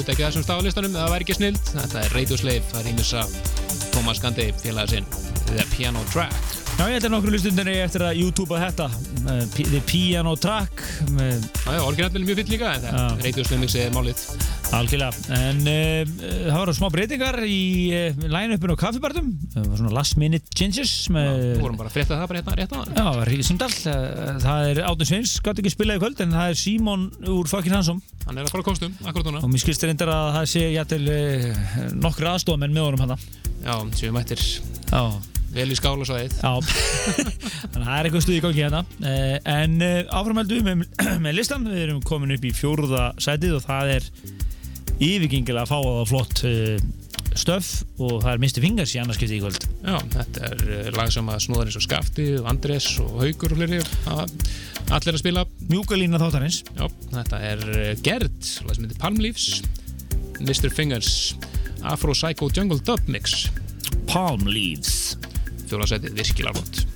Það auðvitað ekki þessum stafalistanum það væri ekki snild, þetta er Radio Slave það er ímessa Thomas Gandhi félagið sinn. The Piano Track. Já, ég held að nokkru lustundir eftir að YouTube að þetta. Uh, P- The Piano Track uh, Já, já, orginallin er mjög fýll líka en það Já. Radio Slave mixið er málið. Algjörlega, en uh, það voru smá breytingar í uh, line-upinu og kaffibartum það svona last minute changes með, Við vorum bara að frétta það bara hérna rétt á það Já, Ríkisindal, það er Átun Sveins, gátt ekki spilað í kvöld en það er Símon úr Fucking Handsome Hann er að fara kostum, akkurat núna. Og mér skilst reyndar að það sé jættil uh, nokkru aðstofamenn með honum hana Já, sem við mættir. Já, vel í skála svo eitt já. Þannig að það er eitthvað stuð í gangi hérna. Uh, en áframældu með, með listan við erum komin upp í fjórða sætið og það er yfirgengilega fáaða flott uh, stöf og það er Mr. Fingers í annarskipti í kvöld Já, þetta er eh, lag sem að snúðar eins og Skafti, og Andrés og Haugur og fleiri hafa allir að spila Mjúka lína þáttarins Já, þetta er eh, Gerd, lag sem heitir Palm Leaves Mr. Fingers Afro Psycho Jungle Dub Mix Palm Leaves Fjólasætið, virkilega flott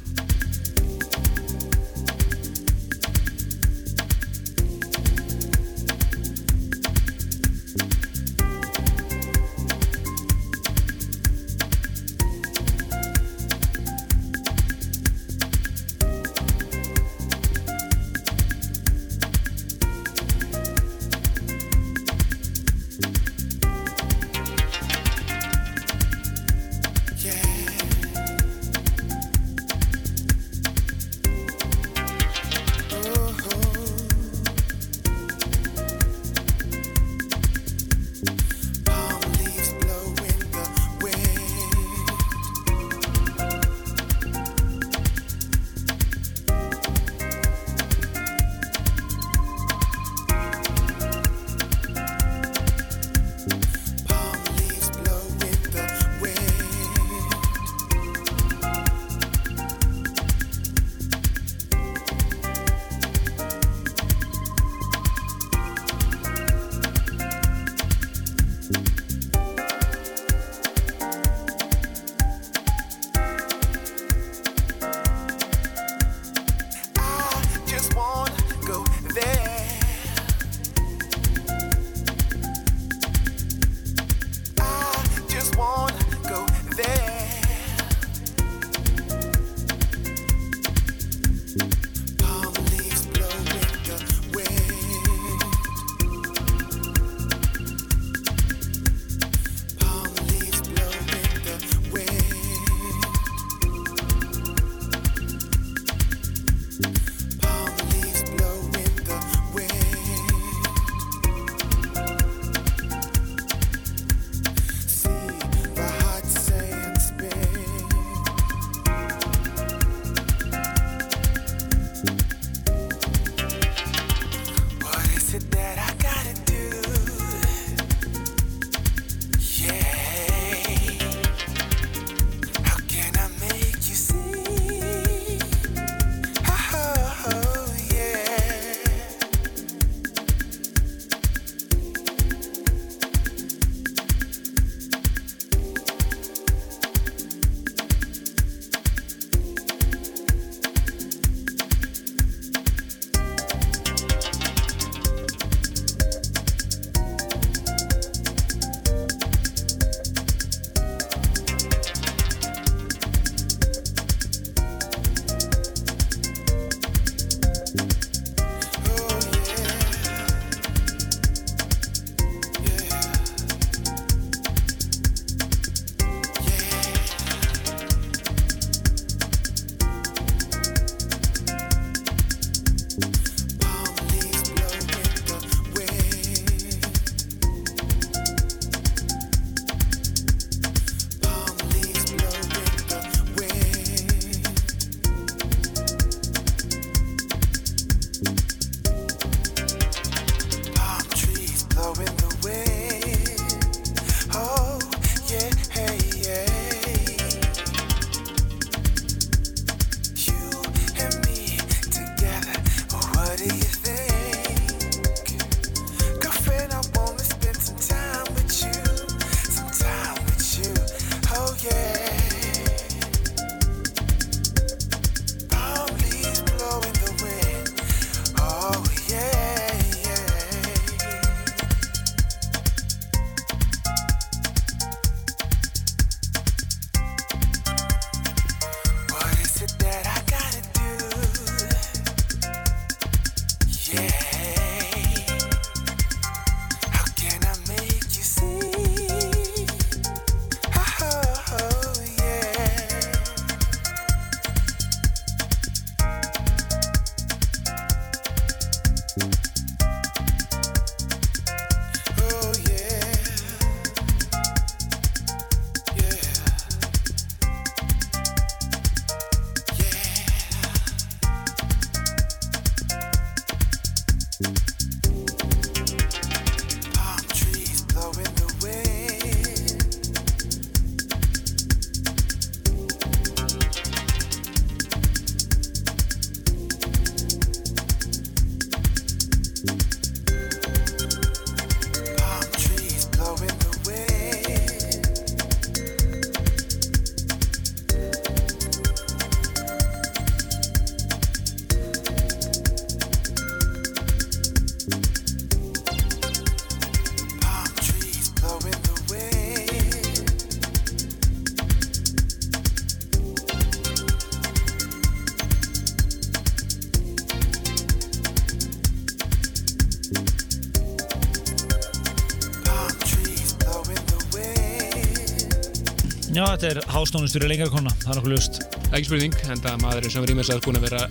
þetta er hástónustur í lengra konna, það er okkur ljust. Ekki spurning, en það maður sem rýmis að búin að vera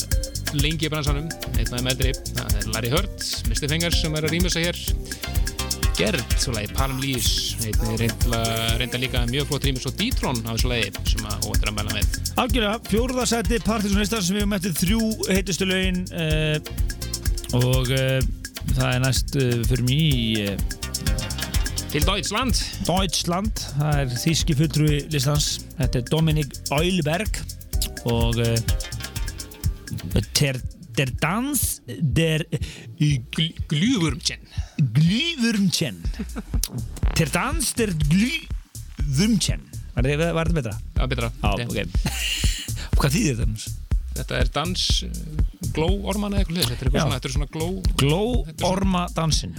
lengi í bransanum, af þeim eldri, það er Larry Hurt, Mr. Fingers sem er að rýmisa hér. Gerd, svo lagi Palm Leaves, reynda, reynda líka mjög flott rýmis og Detron á þessu lagi sem að óvættur að mæla með. Algjörlega, fjórða seti Partisanlistar sem við höfum eftir þrjú heitustu lögin uh, og uh, það er næst uh, fyrir mig í uh, Til Deutschland, Deutschland, það er þíski fulltrúi listans, þetta er Dominik Eulberg og uh, ter, Der Dans der Gl Glühwürmchen. Glühwürmchen Der Dans der Glühwürmchen Var þetta var þetta betra? Er betra. Já, ok Hvað þýðir þetta? Þetta er dans, uh, glóorman eða eitthvað. Þetta er eitthvað Já. svona, þetta er svona gló... Glóorma dansin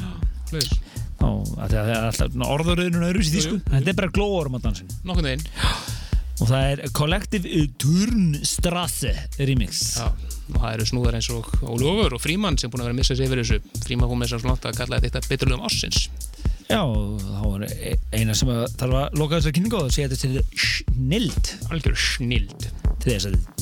Hlutis. Það er alltaf orðuröðunum öðru því sko. Þetta er bara glóorma dansin Nokkurn veginn. Og það er Collective Turnstrasse remix Já, og það eru snúðar eins og Ólofur og Fríman sem búin að vera að missa sig yfir þessu. Fríman fór með þess að slóta að kalla þetta beturlegum ássins. Já, þá er e- eina sem að þarf að loka þessar kynningu á og segja þetta til snild Algjör snild. til þess að Já,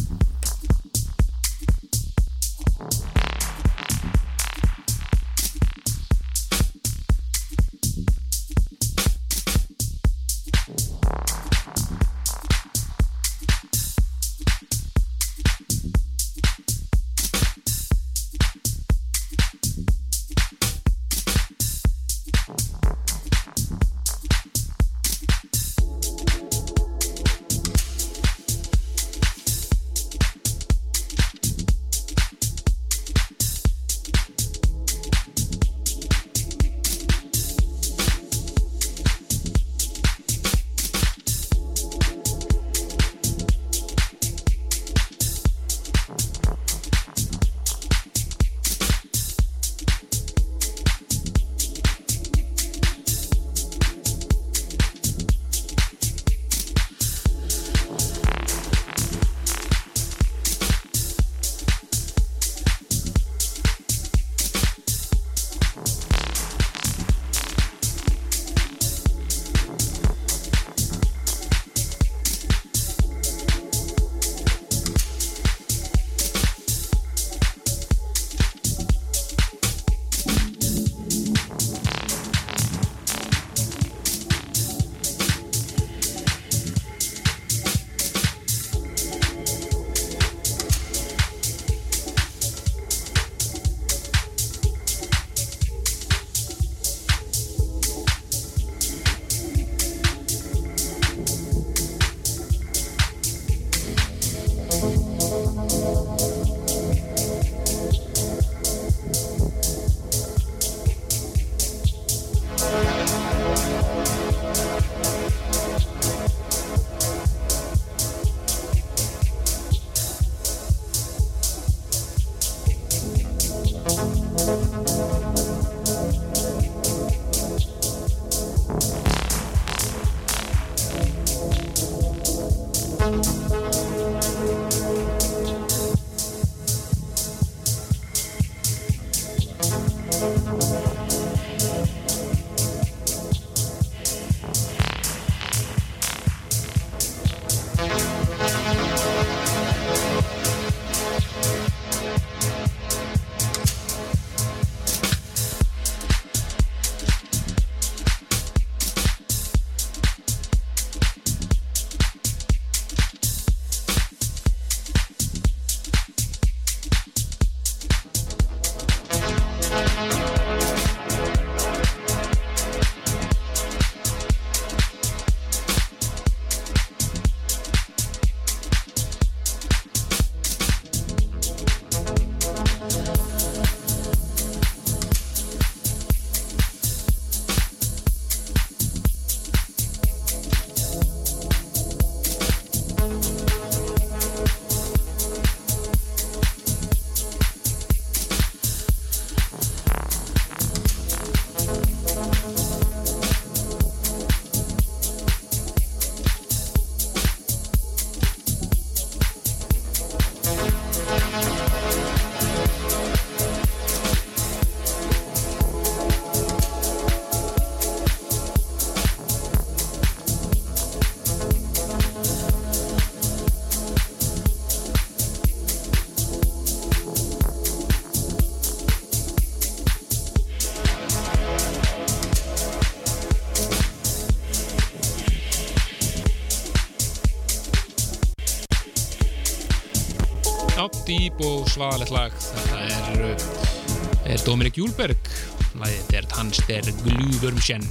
svaðalegt lag. Þetta er, uh, er Dominik Júlberg. Lagið er Hans der Glúvörmsjen.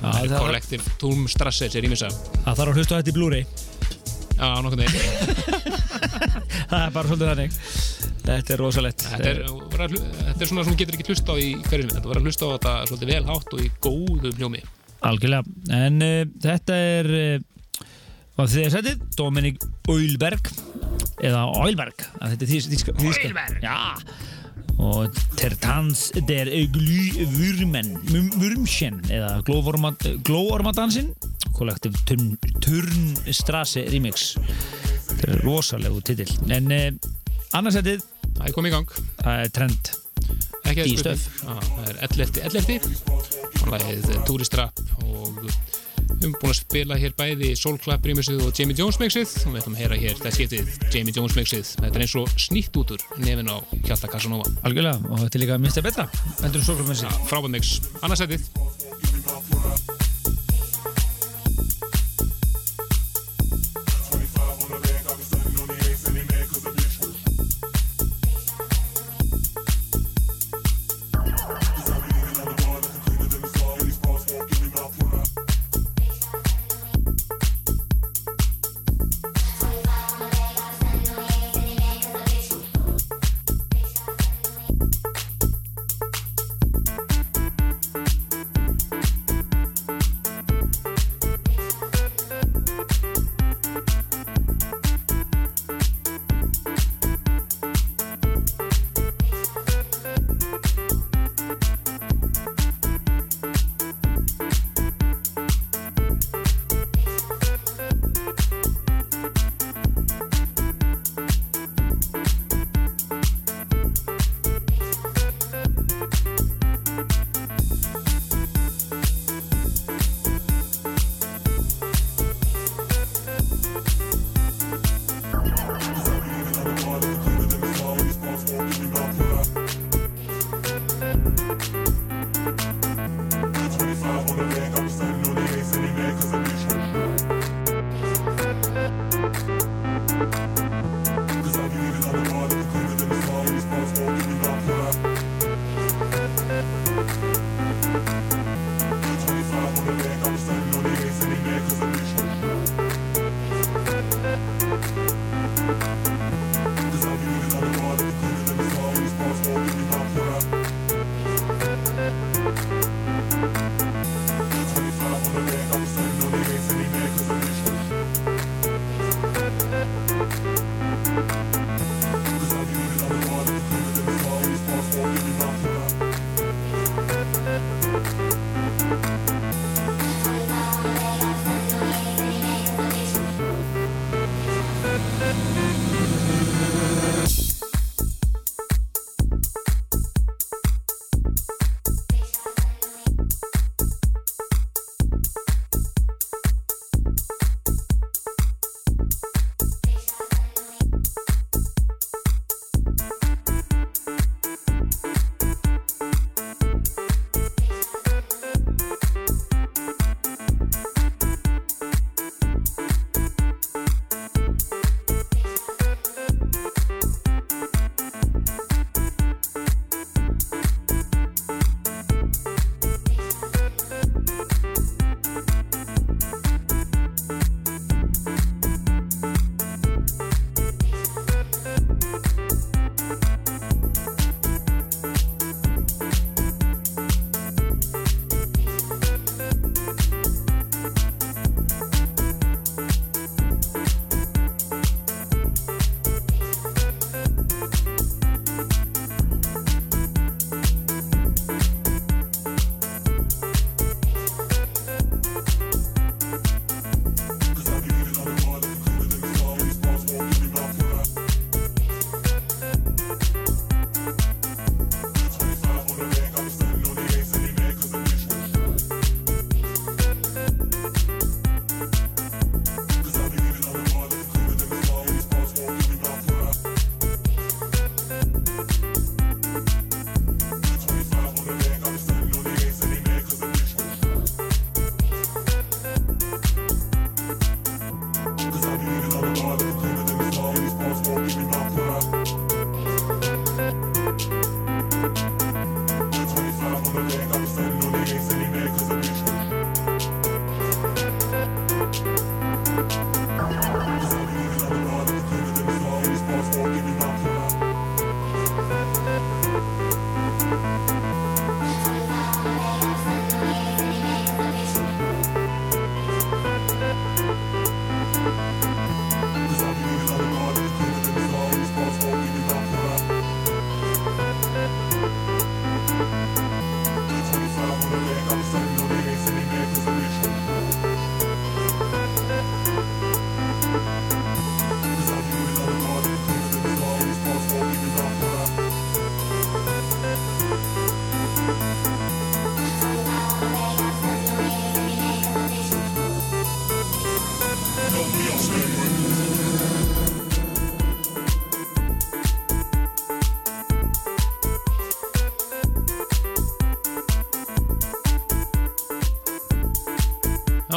Það er kollektiv Turmstrasser sem rýmisa. Það þarf að hlusta þetta í Blu-ray Já, nokkuð veginn. Það er bara svolítið þannig Þetta er rosalegt Þetta er, þetta er svona sem getur ekki hlusta á í hverju sinni. Þetta var að hlusta á þetta svolítið vel hátt og í góðum hljómi. Algjörlega, en uh, þetta er uh, á þriðja setið Dominik Oilberg eða Oilberg, að þetta er þýska Oilberg, já og Tertans der Glühwürmen Wurmchen eða Glóormadansin kollektiv Turn, Turnstrasse remix þetta er rosalegu titill en uh, annarsettið Það er komið í gang. það er trend Ekki að Dístöf. Já, það er 11. 11. og lagið Touristrap og við höfum búin að spila hér bæði Soul Clap remixið og Jamie Jones mixið og við ætlum að heyra hér þetta skiptið Jamie Jones mixið. Þetta er eins og snýtt út úr nefin á Hjalta Casanova. Algjörlega og þetta er líka minnst að betra endur svo frá með sig frábæð mix, annarsætið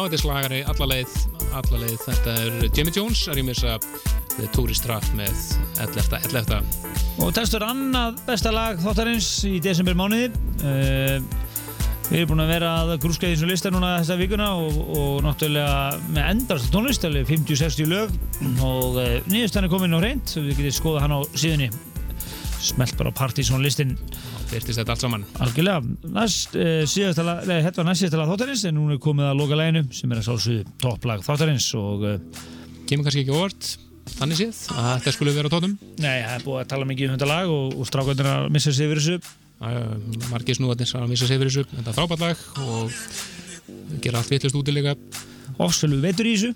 þetta er slagari alla leið, alla leið. Þetta er Jamie Jones að rýmisa The Tourist Trap með 11. 11. Og testur annað besta lag þáttarins í desember mánuði. Uh, við erum búin að vera að grúska í þessu lista núna þessa vikuna og, og náttúrulega með endast tónlist, alveg 50-60 lög og uh, nýðustan er komin á reynd við getum skoða hann á síðunni. Smelt bara á Partizón listin Byrtist þetta allt saman. algjörlega. Næst, síðasta lag, nei, þetta var næst síðasta lag þáttarins en núna er komið að loka læginu sem er að sálsuðu topplag þáttarins og uh, Kemur kannski ekki óvart, þannig séð, að þetta skulle vera á tónum. nei, það er búið að tala mikið um þetta lag og, og strákvöndir að missa sig yfir þessu. Margir snúðarnir að missa sig fyrir þessu. Þetta er frábært lag og gera allt vitlust úti líka. Ofsvelu veitur í þessu.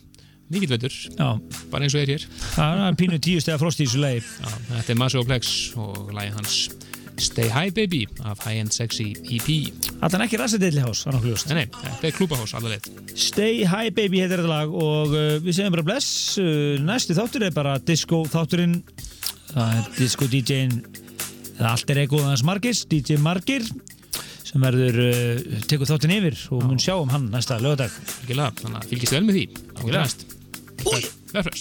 Mikið veitur, Já, bara eins og er hér. það er pínu tíu stega frost í þessu lagi. Já, þetta er Massive Plex og lagi hans Stay High Baby af High End Sexy EP. Þetta er ekki rassadilli hás, það er nokkuð ljóst. Nei, nei, þetta er klúbahás allaveg. Stay High Baby heitir þetta lag og uh, við segjum bara bless. Uh, næsti þáttur er bara disco þátturinn. Það er disco DJ-in, það allt er aðeins Margis, DJ Margir sem verður, uh, tekur þáttinn yfir og mun sjá um hann næsta lögadag. Þannig að fylgist vel með því. Algjörlega. næst. Oj! Där,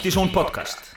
Partíson podcast